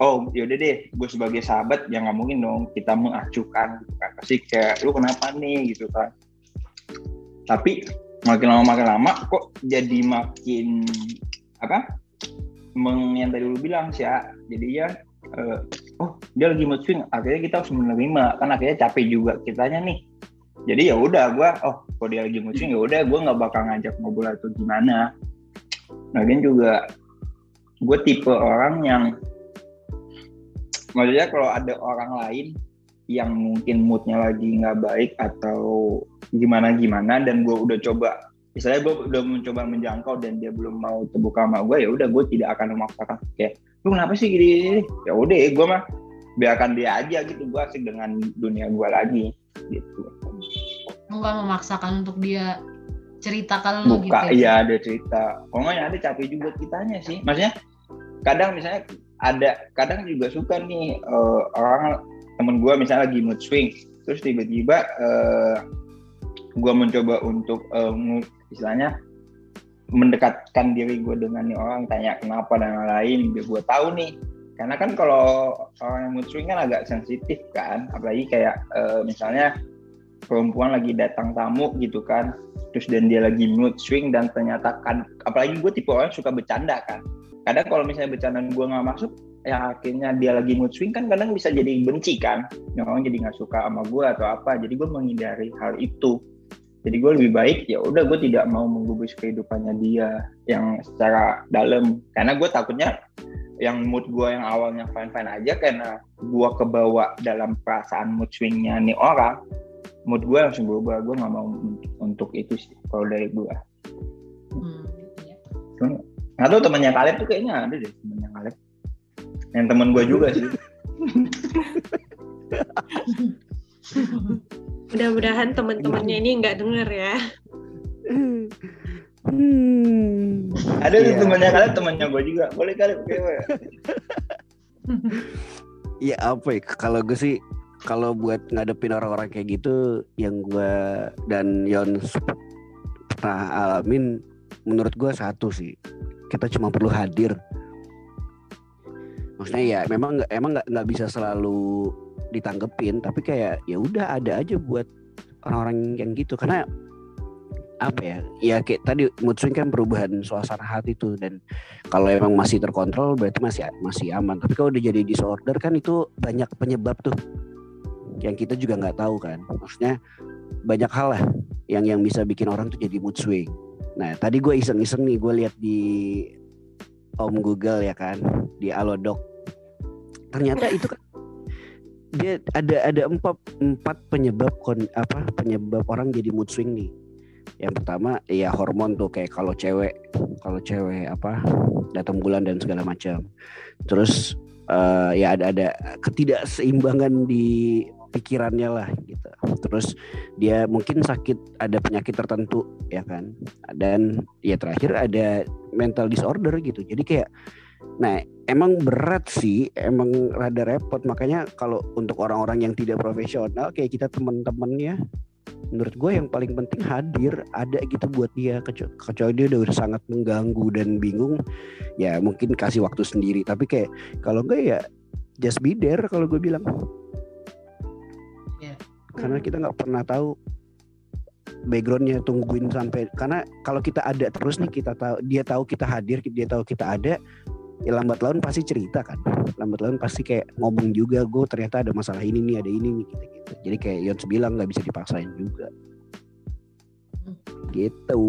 oh yaudah deh, gue sebagai sahabat yang nggak mungkin dong kita mengacuhkan gitu kan. Pasti kayak, lu kenapa nih gitu kan. Tapi makin lama makin lama kok jadi makin apa meng, yang tadi lu bilang sih ya jadi ya uh, oh dia lagi mood swing akhirnya kita harus menerima. Kan akhirnya capek juga kitanya nih. Jadi ya udah gue oh kalau dia lagi musim ya udah gue nggak bakal ngajak ngobrol atau gimana. Lagian juga gue tipe orang yang maksudnya kalau ada orang lain yang mungkin moodnya lagi nggak baik atau gimana gimana dan gue udah coba misalnya gue udah mencoba menjangkau dan dia belum mau terbuka sama gue ya udah gue tidak akan memaksakan. Kayak lu kenapa sih gini, ya udah gue mah biarkan dia aja gitu gue asik dengan dunia gue lagi gitu. Enggak memaksakan untuk dia cerita kalau lu gitu buka ya? iya ada cerita. Kalau nggak ya ada capek juga kitanya sih. Maksudnya kadang misalnya ada kadang juga suka nih eh, orang temen gue misalnya lagi mood swing terus tiba-tiba uh, gue mencoba untuk eh, ngu- istilahnya mendekatkan diri gue dengan orang tanya kenapa dan lain-lain biar gue tahu nih. Karena kan kalau orang yang mood swing kan agak sensitif kan apalagi kayak eh, misalnya perempuan lagi datang tamu gitu kan terus dan dia lagi mood swing dan ternyata kan apalagi gue tipe orang suka bercanda kan. Kadang kalau misalnya bercandaan gue nggak masuk yang akhirnya dia lagi mood swing kan kadang bisa jadi benci kan. Yang orang jadi nggak suka sama gue atau apa. Jadi gue menghindari hal itu. Jadi gue lebih baik ya udah gue tidak mau menggubris kehidupannya dia yang secara dalam. Karena gue takutnya yang mood gue yang awalnya fine fine aja karena gue kebawa dalam perasaan mood swingnya nih orang mood gue langsung berubah. Gue nggak mau untuk, untuk itu sih kalau dari gue. Hmm, iya. nggak tahu temannya Kaleb tuh kayaknya ada deh temannya Kaleb yang teman gue juga sih Mudah-mudahan teman-temannya ini nggak denger ya. Hmm. ada tuh Iya. temannya Kaleb temannya gue juga boleh Kaleb kayak Ya apa ya kalau gue sih kalau buat ngadepin orang-orang kayak gitu yang gue dan Yon pernah alamin menurut gue satu sih kita cuma perlu hadir maksudnya ya memang nggak emang nggak nggak bisa selalu ditanggepin tapi kayak ya udah ada aja buat orang-orang yang gitu. Karena apa ya ya kayak tadi mood swing kan perubahan suasana hati tuh. Dan kalau emang masih terkontrol berarti masih masih aman. Tapi kalau udah jadi disorder kan itu banyak penyebab tuh yang kita juga nggak tahu kan. Maksudnya banyak hal lah yang yang bisa bikin orang tuh jadi mood swing. Nah tadi gue iseng-iseng nih gue lihat di Om Google ya kan di Alodoc. Ternyata itu kan dia ada ada empat empat penyebab kon, apa penyebab orang jadi mood swing nih. Yang pertama ya hormon tuh kayak kalau cewek kalau cewek apa datang bulan dan segala macam. Terus eh, ya ada ada ketidakseimbangan di pikirannya lah gitu. Terus dia mungkin sakit ada penyakit tertentu ya kan? Dan ya terakhir ada mental disorder gitu. Jadi kayak nah emang berat sih emang rada repot. Makanya kalau untuk orang-orang yang tidak profesional kayak kita teman-temannya menurut gue yang paling penting hadir ada gitu buat dia. Kecu- kecuali dia udah sangat mengganggu dan bingung ya mungkin kasih waktu sendiri. Tapi kayak kalau enggak ya just be there kalau gue bilang. Karena kita nggak pernah tahu backgroundnya tungguin sampai karena kalau kita ada terus nih kita tahu dia tahu kita hadir dia tahu kita ada ya lambat laun pasti cerita kan. Lambat laun pasti kayak ngomong juga gue ternyata ada masalah ini nih ada ini nih gitu gitu jadi kayak Yons bilang nggak bisa dipaksain juga. Gitu.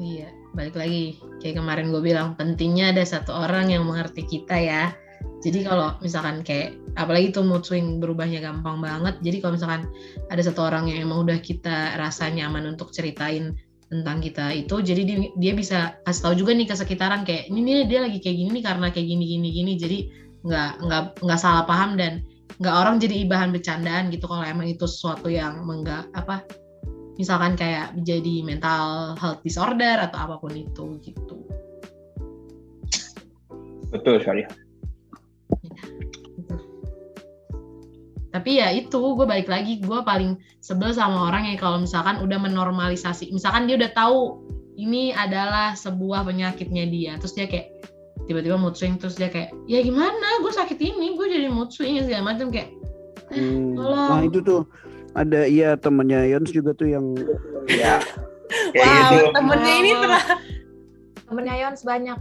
Iya, balik lagi. Kayak kemarin gue bilang pentingnya ada satu orang yang mengerti kita ya. Jadi kalau misalkan kayak apalagi itu mood swing berubahnya gampang banget. Jadi kalau misalkan ada satu orang yang emang udah kita rasa nyaman untuk ceritain tentang kita itu, jadi dia, dia bisa kasih tahu juga nih ke sekitaran kayak ini nih dia lagi kayak gini nih karena kayak gini gini gini. Jadi nggak nggak nggak salah paham dan nggak orang jadi bahan bercandaan gitu kalau emang itu sesuatu yang menggak apa misalkan kayak jadi mental health disorder atau apa pun itu gitu. betul sekali Tapi ya itu gue balik lagi gue paling sebel sama orang yang kalau misalkan udah menormalisasi, misalkan dia udah tahu ini adalah sebuah penyakitnya dia, terus dia kayak tiba-tiba mood swing terus dia kayak ya gimana? Gue sakit ini gue jadi mood swing segala macam kayak Hmm, tolong. nah itu tuh ada iya temennya Yons juga tuh yang ya kayak wow, gitu. temennya ini pernah Temennya Yons banyak.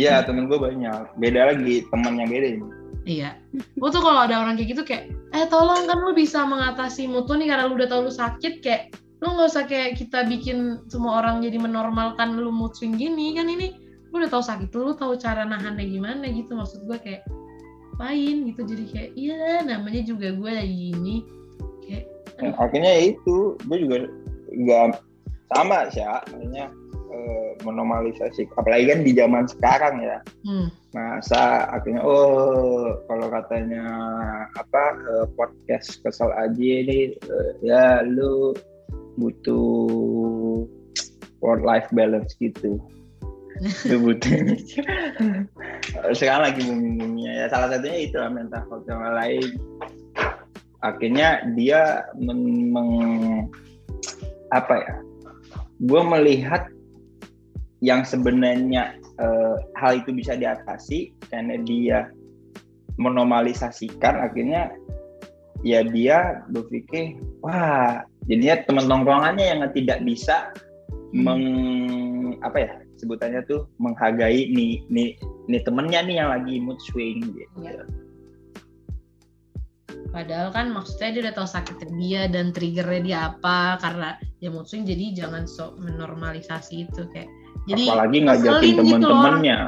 Iya temen gue banyak. Beda lagi temen yang beda ini Iya. Gue tuh kalau ada orang kayak gitu kayak, eh tolong kan lu bisa mengatasi mood lu nih karena lu udah tau lu sakit kayak lu nggak usah kayak kita bikin semua orang jadi menormalkan lu mood swing gini kan ini lu udah tahu sakit lu, lu tahu cara nahannya gimana gitu. Maksud gue kayak ngapain? Gitu. Jadi kayak iya namanya juga gue lagi ini kayak Ya, akhirnya ya itu gue juga nggak sama sih ya eh, menormalisasi. Apalagi kan di zaman sekarang ya. Hmm, masa akhirnya oh kalau katanya apa eh, podcast kesel aja ini eh, ya lu butuh work life balance gitu. Lu butuh sekarang lagi booming-boomingnya ya. Salah satunya itu lah mental health yang lain. Akhirnya dia men- meng- apa ya gue melihat yang sebenarnya eh, hal itu bisa diatasi karena dia menormalisasikan akhirnya ya dia berpikir wah jadinya teman tongkrongannya yang tidak bisa meng apa ya sebutannya tuh menghargai nih nih nih temennya nih yang lagi mood swing gitu Iya. padahal kan maksudnya dia udah tahu sakitnya dia dan triggernya dia apa karena dia mood swing jadi jangan sok menormalisasi itu kayak jadi apalagi ngajakin gitu temen-temennya.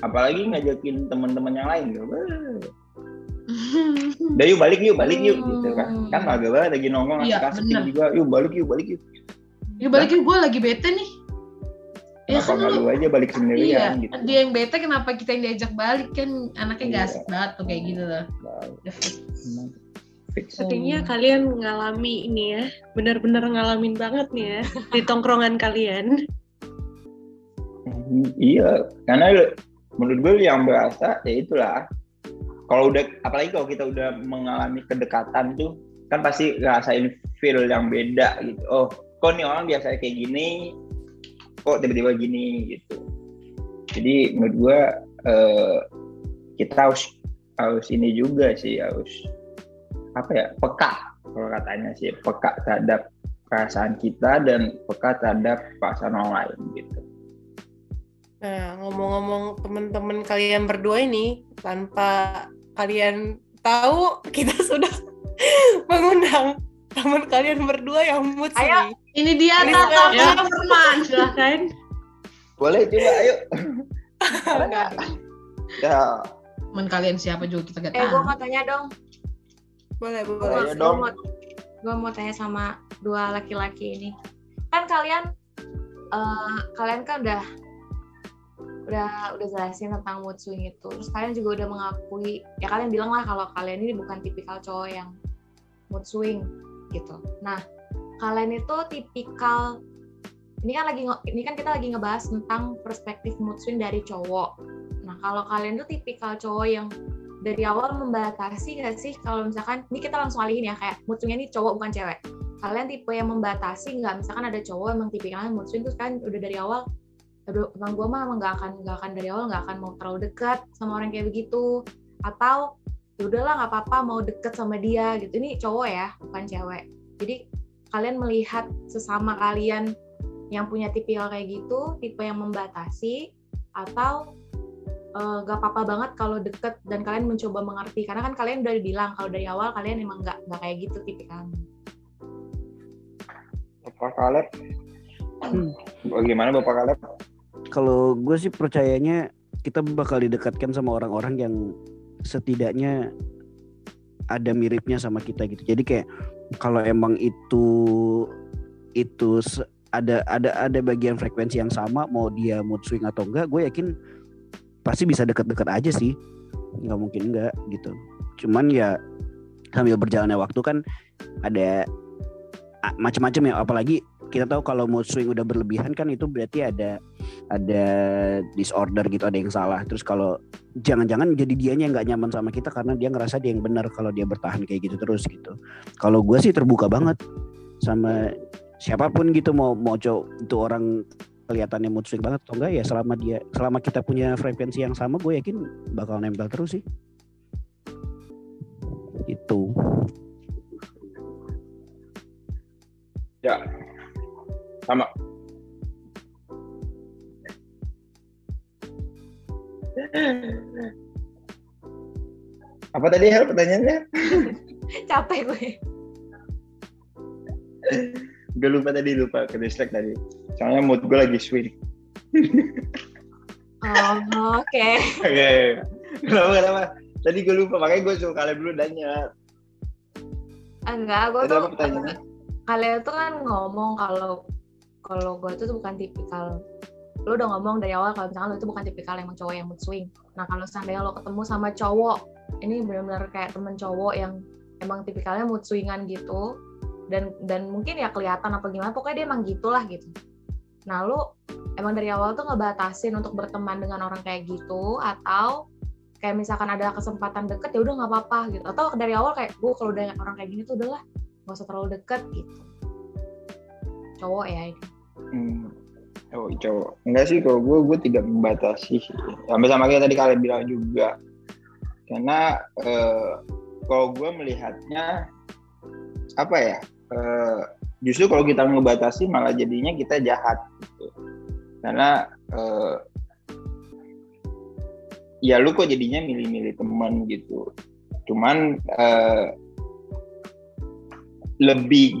apalagi ngajakin teman-teman yang lain gitu. Udah yuk balik yuk balik yuk gitu kan. Kan agak banget lagi nongkrong Iya, asik-asik bener. juga. Yuk balik yuk balik yuk. Ya balik gue lagi bete nih. Ya kenapa kan lu aja balik iya sendirian gitu. dia yang bete kenapa kita yang diajak balik kan? Anaknya gak Iya. asik banget tuh kayak gitu loh. Sepertinya Oh. kalian ngalami ini ya, benar-benar ngalamin banget nih ya di tongkrongan kalian. Iya karena menurut gue yang berasa ya itulah. Kalau udah apalagi kalau kita udah mengalami kedekatan tuh kan pasti ngerasain feel yang beda gitu. Oh kok nih orang biasa kayak gini kok tiba-tiba gini gitu. Jadi menurut gue eh, kita harus harus ini juga sih harus apa ya peka kalau katanya sih peka terhadap perasaan kita dan peka terhadap perasaan orang lain gitu Nah, ngomong-ngomong teman-teman kalian berdua ini, tanpa kalian tahu, kita sudah mengundang teman kalian berdua yang mood Ayo. ini dia Tata. Firman Silahkan. boleh coba ayo ya teman kalian siapa juga kita gak Eh, gue tahu mau tanya dong. Boleh, Gue boleh. Ayo dong. mau, gua mau tanya sama dua laki-laki ini. Kan kalian, eh, kalian kan udah udah udah jelasin tentang mood swing itu. Terus kalian juga udah mengakui, ya kalian bilang lah kalau kalian ini bukan tipikal cowok yang mood swing gitu. Nah, kalian itu tipikal ini kan lagi ini kan kita lagi ngebahas tentang perspektif mood swing dari cowok. Nah, kalau kalian tuh tipikal cowok yang dari awal membatasi nggak sih kalau misalkan ini kita langsung alihin ya kayak mood swingnya ini cowok bukan cewek kalian tipe yang membatasi nggak misalkan ada cowok emang tipikalnya mood swing terus kan udah dari awal aduh emang gue mah emang nggak akan nggak akan dari awal nggak akan mau terlalu dekat sama orang kayak begitu. Atau ya udahlah nggak apa-apa mau deket sama dia gitu. Ini cowok ya bukan cewek. Jadi kalian melihat sesama kalian yang punya tipikal kayak gitu tipe yang membatasi atau eh, gak apa-apa banget kalau deket dan kalian mencoba mengerti. Karena kan kalian udah bilang kalau dari awal kalian emang nggak nggak kayak gitu tipikalnya. Bapak Kaleb. Bagaimana Bapak Kaleb Kalau gue sih percayanya kita bakal didekatkan sama orang-orang yang setidaknya ada miripnya sama kita gitu. Jadi kayak kalau emang itu itu ada ada ada bagian frekuensi yang sama mau dia mood swing atau enggak, gue yakin pasti bisa deket-deket aja sih. Nggak mungkin enggak gitu. Cuman ya sambil berjalannya waktu kan ada macam-macam ya apalagi kita tahu kalau mood swing udah berlebihan kan itu berarti ada ada disorder gitu ada yang salah. Terus kalau jangan-jangan jadi dianya yang nggak nyaman sama kita karena dia ngerasa dia yang benar kalau dia bertahan kayak gitu terus gitu. Kalau gue sih terbuka banget sama siapa pun gitu mau mau cowok itu orang kelihatannya mood swing banget atau enggak ya selama dia selama kita punya frekuensi yang sama gue yakin bakal nempel terus sih. Itu ya. Sama apa tadi Hel pertanyaannya? Capek gue. Udah lupa tadi lupa ke distract tadi. Soalnya mood gue lagi swing. Oh, oke. Oke, kenapa kenapa? Tadi gue lupa, makanya gue suruh kalian dulu nanya. enggak gue tuh kalian tuh kan ngomong kalau kalau gue tuh bukan tipikal lu udah ngomong dari awal kalau misalkan lu itu bukan tipikal emang cowok yang mood swing. Nah kalau seandainya lo ketemu sama cowok ini benar-benar kayak temen cowok yang emang tipikalnya mood swingan gitu dan dan mungkin ya kelihatan apa gimana pokoknya dia emang gitulah gitu. Nah lu emang dari awal tuh ngebatasin untuk berteman dengan orang kayak gitu atau kayak misalkan ada kesempatan deket ya udah nggak apa-apa gitu. Atau dari awal kayak gue kalau udah orang kayak gini tuh udahlah nggak usah terlalu deket gitu. Cowok ya ini. Hmm. Oh, cowok. Enggak sih kalau gue gue tidak membatasi. Sampai sama kayak tadi kalian bilang juga. Karena eh, kalau gue melihatnya apa ya? eh, justru kalau kita ngebatasi malah jadinya kita jahat gitu. Karena eh, ya lu kok jadinya milih-milih teman gitu. Cuman eh, lebih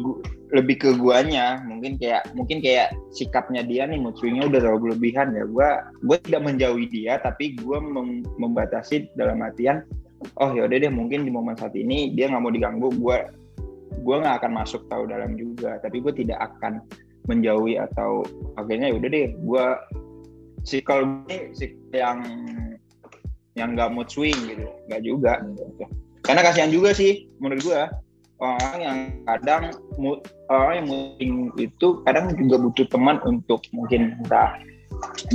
lebih ke guanya. Mungkin kayak mungkin kayak sikapnya dia nih swingnya udah terlalu berlebihan ya. Gua gue tidak menjauhi dia tapi gue mem- membatasi dalam artian oh ya udah deh mungkin di momen saat ini dia nggak mau diganggu gue gue nggak akan masuk tahu dalam juga. Tapi gue tidak akan menjauhi atau akhirnya ya udah deh gue si kalau gue si yang yang nggak mood swing gitu. Nggak juga. Gitu. karena kasihan juga sih menurut gue orang yang kadang orang yang moving itu kadang juga butuh teman untuk mungkin entah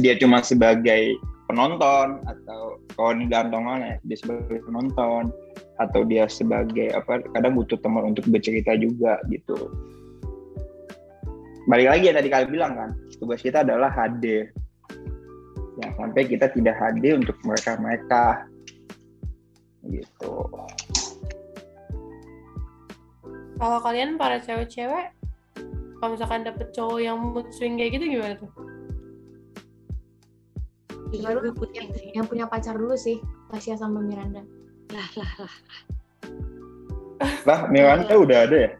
dia cuma sebagai penonton atau kalau ini gantongan ya dia sebagai penonton atau dia sebagai apa kadang butuh teman untuk bercerita juga gitu. Balik lagi ya tadi kalian bilang kan tugas kita adalah hadir. Ya sampai kita tidak hadir untuk mereka mereka. Gitu Kalau kalian para cewek-cewek, kalau misalkan dapet cowok yang mood swing kayak gitu gimana tuh? Jujur gue sih. yang punya pacar dulu sih Tasya sama Miranda Lah lah lah. lah Miranda udah ada ya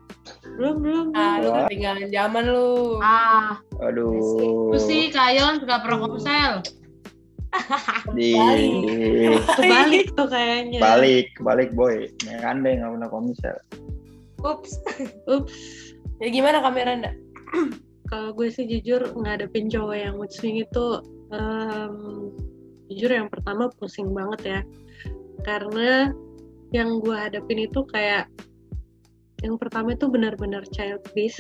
Belum belum. Ah, lu. Wah. ketinggalan zaman lu. ah aduh Lu sih Kayon juga pernah komsel. di Kebalik tuh kayaknya. balik balik boy Miranda yang nggak pernah komisar ups Ups. Ya gimana Kameranda? Kalau gue sih jujur ngadepin cowok yang mood swing itu em, jujur yang pertama pusing banget ya. Karena yang gue hadapin itu kayak yang pertama itu benar-benar childish.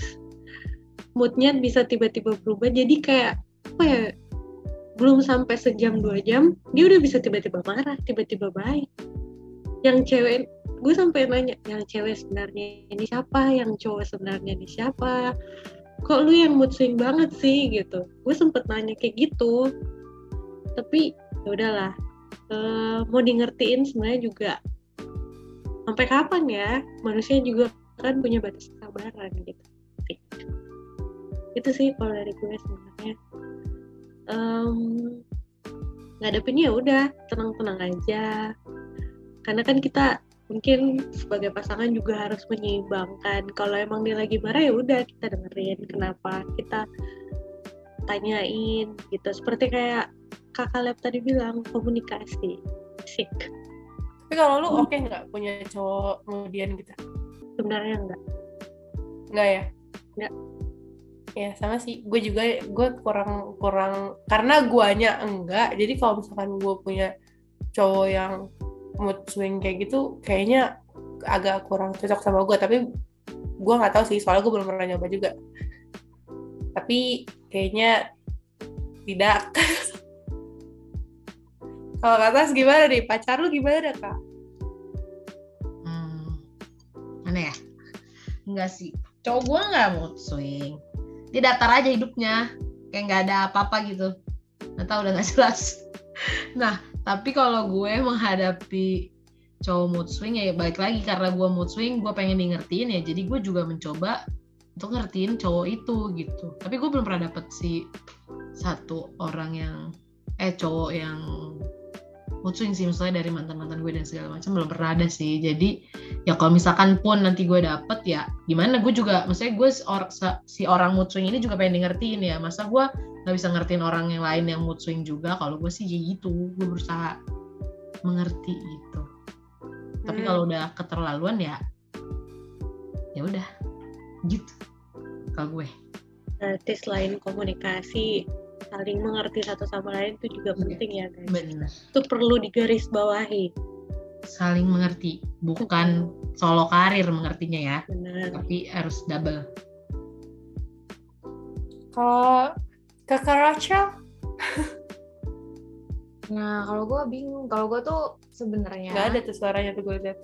Moodnya bisa tiba-tiba berubah jadi kayak apa ya belum sampai sejam dua jam dia udah bisa tiba-tiba marah tiba-tiba baik yang cewek gue sampai nanya yang cewek sebenarnya ini siapa? Yang cowok sebenarnya ini siapa? Kok lu yang mood swing banget sih? Gitu. Gue sempet nanya kayak gitu. Tapi ya udahlah Eh, mau di ngertiin sebenarnya juga sampai kapan ya? Manusia juga kan punya batas kesabaran gitu. Itu sih kalau dari gue sebenarnya. Em, ngadepinnya ya udah tenang-tenang aja karena kan kita mungkin sebagai pasangan juga harus menyeimbangkan kalau emang dia lagi marah ya udah kita dengerin kenapa kita tanyain gitu seperti kayak kakak lab tadi bilang komunikasi sik Tapi kalau lu oke nggak punya cowok kemudian gitu? sebenarnya enggak Enggak ya? Nggak. Ya sama sih. Gue juga gue kurang kurang karena guanya enggak. Jadi kalau misalkan gue punya cowok yang mood swing kayak gitu, kayaknya agak kurang cocok sama gue. Tapi gue nggak tahu sih. Soalnya gue belum pernah nyoba juga. Tapi kayaknya tidak. kalau kata gimana nih? Pacar lu gimana kak? Hmm, mana ya? Enggak sih. Cowok gue nggak mood swing. Dia datar aja hidupnya. Kayak nggak ada apa-apa gitu. Nggak tahu udah nggak jelas. Nah, tapi kalau gue menghadapi cowok mood swing ya balik lagi karena gue mood swing gue pengen ngertiin ya. Jadi gue juga mencoba untuk ngertiin cowok itu gitu. Tapi gue belum pernah dapet si satu orang yang eh cowok yang swing sih misalnya dari mantan mantan gue dan segala macam belum pernah ada sih. Jadi ya kalau misalkan pun nanti gue dapet ya gimana gue juga maksudnya gue or- se- si orang mood swing ini juga pengen di ngertiin ya. Masa gue nggak bisa ngertiin orang yang lain yang mood swing juga? Kalau gue sih kayak gitu gue berusaha mengerti gitu. Tapi Hmm. kalau udah keterlaluan ya ya udah gitu. Kalau gue. Berarti selain komunikasi, saling mengerti satu sama lain itu juga Iya. penting ya guys. bener Itu perlu digarisbawahi. saling mengerti bukan solo karir mengertinya ya Benar. tapi harus double Kalau kakak Rachel, Nah, kalau gue bingung. Kalau gue tuh sebenarnya nggak ada tuh suaranya tuh gue lihat.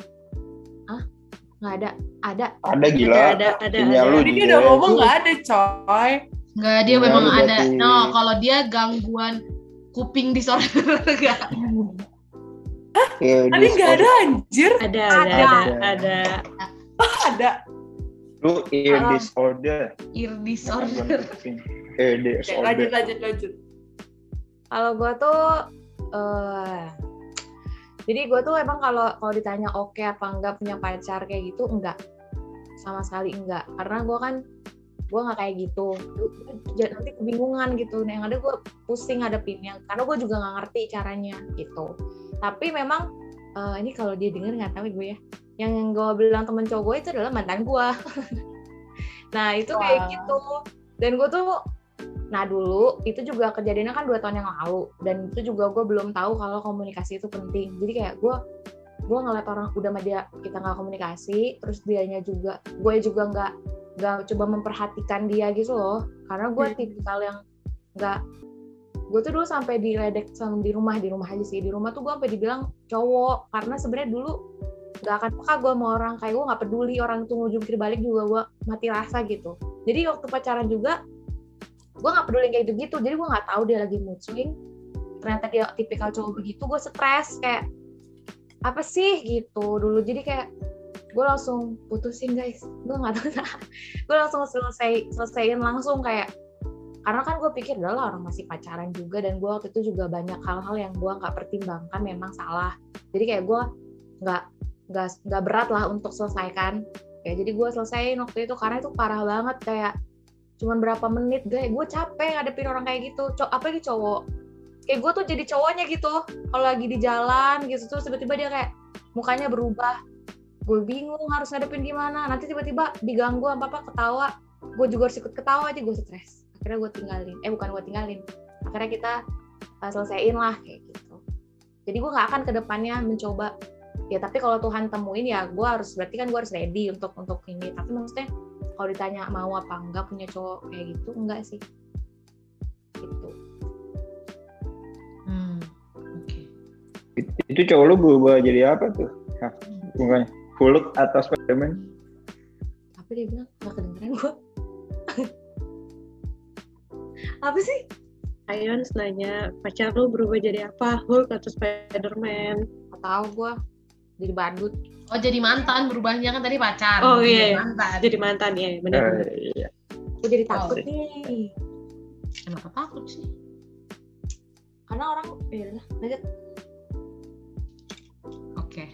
nggak ada. Ada. Ada gila. Ada, ada, Sinyal ada. lu Tadi dia dia. udah ngomong nggak ada coy. Nggak, dia Nggak, memang ada. berarti- No, kalau dia gangguan kuping disorder enggak. Eh, Tadi nggak ada anjir. Ada, ada, Ada. ada, ada. Ada. Lu ear Salah. disorder. Ear disorder. Ear disorder. lanjut lanjut lanjut. Kalau gue tuh, eh jadi gue tuh emang kalau kalau ditanya oke apa enggak punya pacar kayak gitu enggak, sama sekali enggak. Karena gue kan gue nggak kayak gitu. J- Nanti kebingungan gitu. Nah, yang ada gue pusing ngadepinnya. Karena gue juga nggak ngerti caranya gitu. Tapi memang eh, ini kalau dia denger nggak tahu gue ya. Yang gue bilang temen cowok gue itu adalah mantan gue. nah itu kayak Wah. gitu. Dan gue tuh Nah dulu itu juga kejadiannya kan dua tahun yang lalu dan itu juga gue belum tahu kalau komunikasi itu penting. Jadi kayak gue gue ngeliat orang udah sama dia kita nggak komunikasi, terus dianya juga gue juga nggak nggak coba memperhatikan dia gitu loh. Karena gue Hmm. tipikal yang nggak gue tuh dulu sampai diledek sama di rumah di rumah aja sih. Di rumah tuh gue sampai dibilang cowok. Karena sebenarnya dulu nggak akan peka gue sama orang. Kayak gue nggak peduli orang tuh ngujung balik juga gue mati rasa gitu. Jadi waktu pacaran juga gue nggak peduli kayak gitu gitu jadi gue nggak tahu dia lagi mood swing. Ternyata dia tipikal cowok begitu gue stres kayak apa sih? gitu. Dulu jadi kayak gue langsung putusin guys. Gue nggak tahu gue langsung selesai selesaiin langsung kayak karena kan gue pikir udah lah orang masih pacaran juga. Dan gue waktu itu juga banyak hal-hal yang gue nggak pertimbangkan memang salah. Jadi kayak gue nggak nggak nggak berat lah untuk selesaikan. Ya jadi gue selesaiin waktu itu karena itu parah banget kayak cuman berapa menit guys. Gue capek ngadepin orang kayak gitu. Apa lagi cowok? Kayak gue tuh jadi cowoknya gitu. Kalau lagi di jalan gitu terus tiba-tiba dia kayak mukanya berubah gue bingung harus ngadepin gimana. Nanti tiba-tiba diganggu apa apa ketawa. Gue juga harus ikut ketawa aja gue stres. Akhirnya gue tinggalin. Eh bukan gue tinggalin. Akhirnya kita uh, selesaiin lah kayak gitu. Jadi gue nggak akan ke depannya mencoba. Ya tapi kalau Tuhan temuin ya gue harus berarti kan gue harus ready untuk untuk ini. Tapi maksudnya kalau ditanya mau apa enggak punya cowok kayak gitu enggak sih. Gitu. Hmm, oke. Itu cowok lu berubah jadi apa tuh? Hah, mukanya Hulk atau Spiderman? apa dia bilang nggak kedengeran gue apa sih Ayon nanya, pacar lu berubah jadi apa? Hulk atau Spiderman? nggak tahu gue jadi badut Oh jadi mantan berubahnya kan tadi pacar. Oh, Jadi iya. Mantan. Jadi mantan ya, benar. Eh, iya. gue jadi Oh. takut nih Kenapa takut sih? karena orang ya udah lanjut Oke.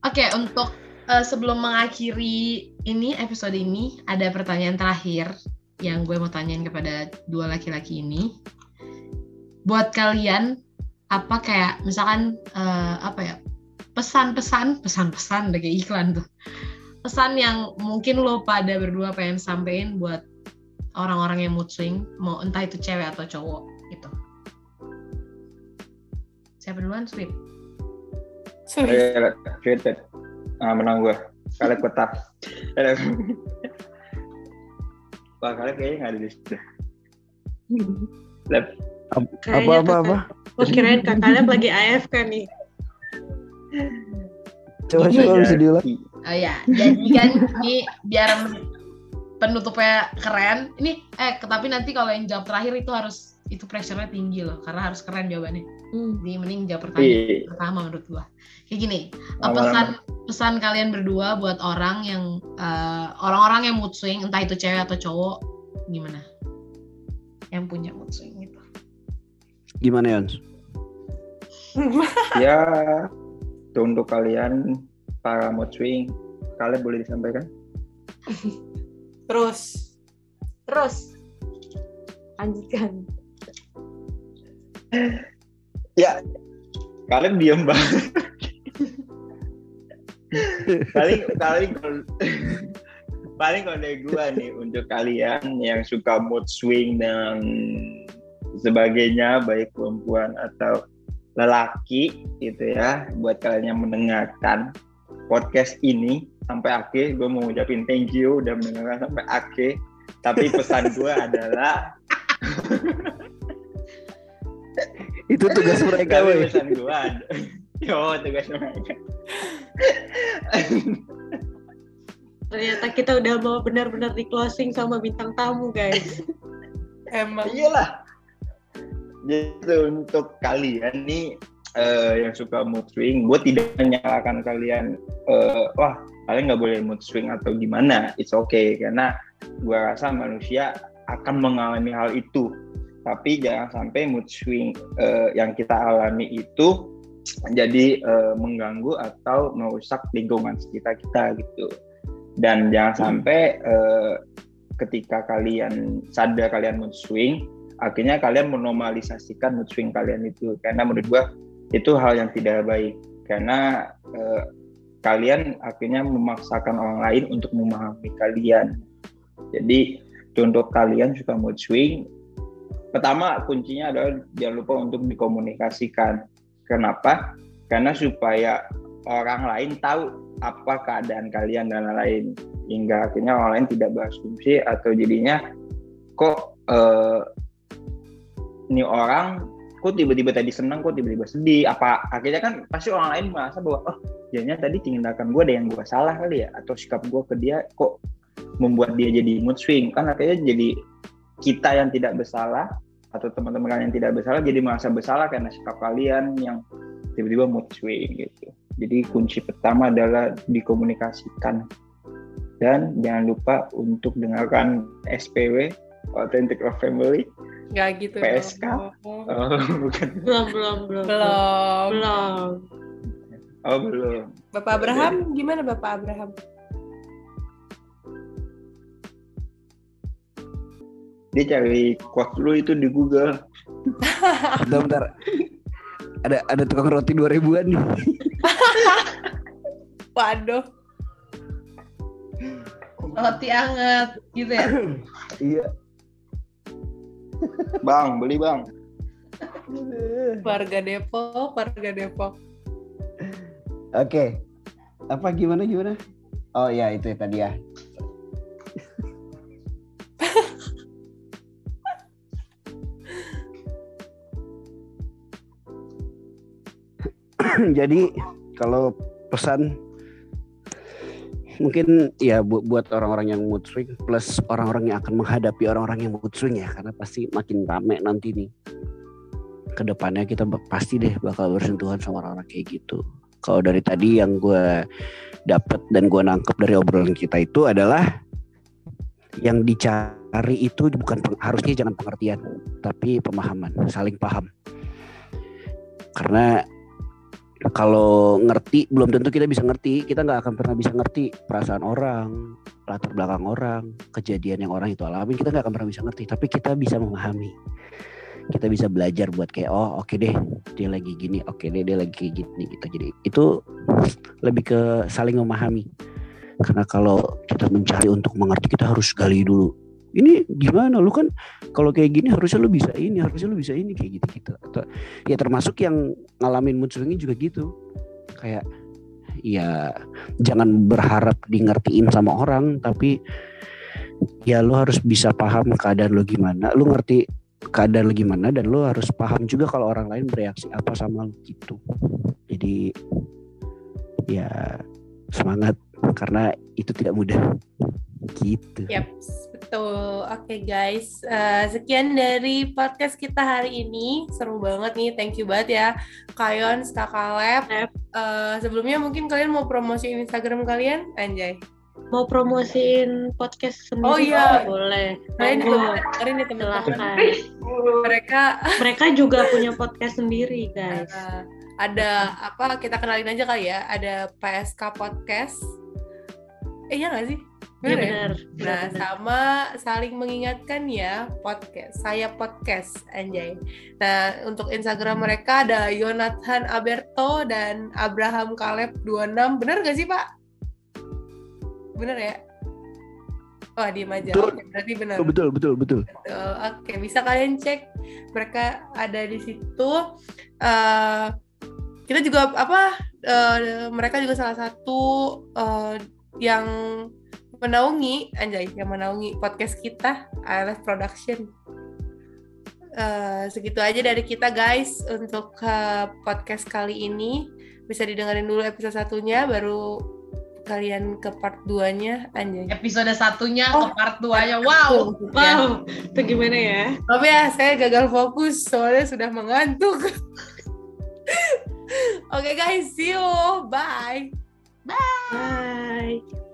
Oke, untuk eh, sebelum mengakhiri ini episode ini ada pertanyaan terakhir yang gue mau tanyain kepada dua laki-laki ini. Buat kalian apa kayak misalkan eh, apa ya? pesan-pesan, pesan-pesan kayak iklan tuh. Pesan yang mungkin lo pada berdua pengen sampein buat orang-orang yang mood swing, mau entah itu cewek atau cowok gitu. Siapa duluan, Sweet? Ayo, Created. Ah, menang gua. Kalian kotak. Wah, kalian kayaknya nggak ada di situ. Lab. Kayaknya Apa apa apa? Oh kirain kakaknya lagi AFK nih. Coba coba bisa diulang. Oh ya, jadi kan ini biar penutupnya keren. Ini eh tapi nanti kalau yang jawab terakhir itu harus itu pressure-nya tinggi loh karena harus keren jawabannya. hmm. Jadi mending jawab pertanyaan Iya. pertama menurut gua. Kayak gini, Aman, pesan pesan kalian berdua buat orang yang eh, orang-orang yang mood swing entah itu cewek atau cowok gimana? Yang punya mood swing gitu. Gimana Yons? Ya, itu untuk kalian para mood swing, kalian boleh disampaikan? Terus. terus lanjutkan Ya, kalian diam banget. paling paling paling kalau dari gua nih untuk kalian yang suka mood swing dan sebagainya baik perempuan atau lelaki gitu ya buat kalian yang mendengarkan podcast ini sampai akhir gue mau ngucapin thank you udah mendengarkan sampai akhir tapi pesan gue adalah Itu tugas mereka, tapi woi. pesan gue ad- yo tugas mereka Ternyata kita udah mau benar-benar di closing sama bintang tamu, guys. Emang. iyalah jadi untuk kalian nih eh, yang suka mood swing gue tidak menyalahkan kalian eh, wah kalian nggak boleh mood swing atau gimana it's okay karena gue rasa manusia akan mengalami hal itu tapi jangan sampai mood swing eh, yang kita alami itu jadi eh, mengganggu atau merusak lingkungan sekitar kita gitu. Dan jangan sampai eh, ketika kalian sadar kalian mood swing akhirnya kalian menormalisasikan mood swing kalian itu. Karena menurut gua itu hal yang tidak baik. Karena eh, kalian akhirnya memaksakan orang lain untuk memahami kalian. Jadi untuk kalian suka mood swing pertama kuncinya adalah jangan lupa untuk dikomunikasikan. Kenapa? Karena supaya orang lain tahu apa keadaan kalian dan lain-lain. Hingga akhirnya orang lain tidak berasumsi atau jadinya kok eh, ini orang kok tiba-tiba tadi senang kok tiba-tiba sedih? Apa akhirnya kan pasti orang lain merasa bahwa oh jadinya tadi tindakan gue ada yang gue salah kali ya atau sikap gue ke dia kok membuat dia jadi mood swing. Kan akhirnya jadi kita yang tidak bersalah atau teman-teman kalian yang tidak bersalah jadi merasa bersalah karena sikap kalian yang tiba-tiba mood swing gitu jadi kunci pertama adalah dikomunikasikan dan jangan lupa untuk dengarkan SPW Authentic Love Family Gak gitu. PSK? dong. oh bukan Belum, belum, belum. Belum. Belum. oh belum Bapak Abraham gimana Bapak Abraham? Dia cari quote dulu itu di Google Bentar, bentar. Ada ada tukang roti 2000-an nih. Waduh. Roti anget gitu ya. Iya. bang beli bang Warga Depok, warga Depok. Oke. Apa gimana gimana? Oh ya itu ya tadi ya. Jadi kalau pesan mungkin ya bu- buat orang-orang yang mood swing plus orang-orang yang akan menghadapi orang-orang yang mood swing ya karena pasti makin rame nanti nih. Ke depannya kita pasti deh bakal bersentuhan sama orang-orang kayak gitu. Kalau dari tadi yang gue dapet dan gue nangkep dari obrolan kita itu adalah yang dicari itu bukan harusnya jangan pengertian tapi pemahaman saling paham. Karena kalau ngerti belum tentu kita bisa ngerti. Kita nggak akan pernah bisa ngerti perasaan orang latar belakang orang kejadian yang orang itu alami. Kita nggak akan pernah bisa ngerti tapi kita bisa memahami. Kita bisa belajar buat kayak oh oke deh dia lagi gini oke deh dia lagi kayak gini gitu. Jadi itu lebih ke saling memahami. Karena kalau kita mencari untuk mengerti kita harus gali dulu ini gimana? Lu kan kalau kayak gini harusnya lu bisa ini harusnya lu bisa ini kayak gitu gitu atau ya termasuk yang ngalamin mood juga gitu. Kayak ya jangan berharap di ngertiin sama orang tapi ya lu harus bisa paham keadaan lu gimana. Lu ngerti keadaan lu gimana dan lu harus paham juga kalau orang lain bereaksi apa sama lu gitu. Jadi ya semangat karena itu tidak mudah gitu Yap, betul. Oke guys, Eh, sekian dari podcast kita hari ini. Seru banget nih, thank you banget ya Kayon, Kak Kaleb. Yep. Eh, sebelumnya mungkin kalian mau promosiin Instagram kalian, Anjay. Mau promosiin podcast sendiri? Oh, iya. Boleh. Kalian juga dengerin nih teman-teman. Mereka Mereka juga punya podcast sendiri, guys. eh, ada apa? Kita kenalin aja kali ya. Ada PSK Podcast. Eh iya nggak sih? Bener Iya ya? benar. Nah, sama saling mengingatkan ya podcast. Saya podcast anjay. Nah, untuk Instagram mereka ada Yonathan Aberto dan Abraham Caleb 26. Bener gak sih, Pak? Bener ya? Wah, diem aja. Betul. Oke, berarti benar. Oh, betul betul betul. Betul. Oke, bisa kalian cek mereka ada di situ. Eh, kita juga apa? eh, mereka juga salah satu eh, yang menaungi, anjay, yang menaungi podcast kita, ALF Production. Eh, segitu aja dari kita guys untuk eh, podcast kali ini. Bisa didengerin dulu episode satunya, baru kalian ke part 2-nya, anjay. Episode satunya Oh. ke part 2-nya. Wow. Wow, itu gimana ya? Maaf ya, saya gagal fokus soalnya sudah mengantuk. Oke guys, see you. Bye. Bye.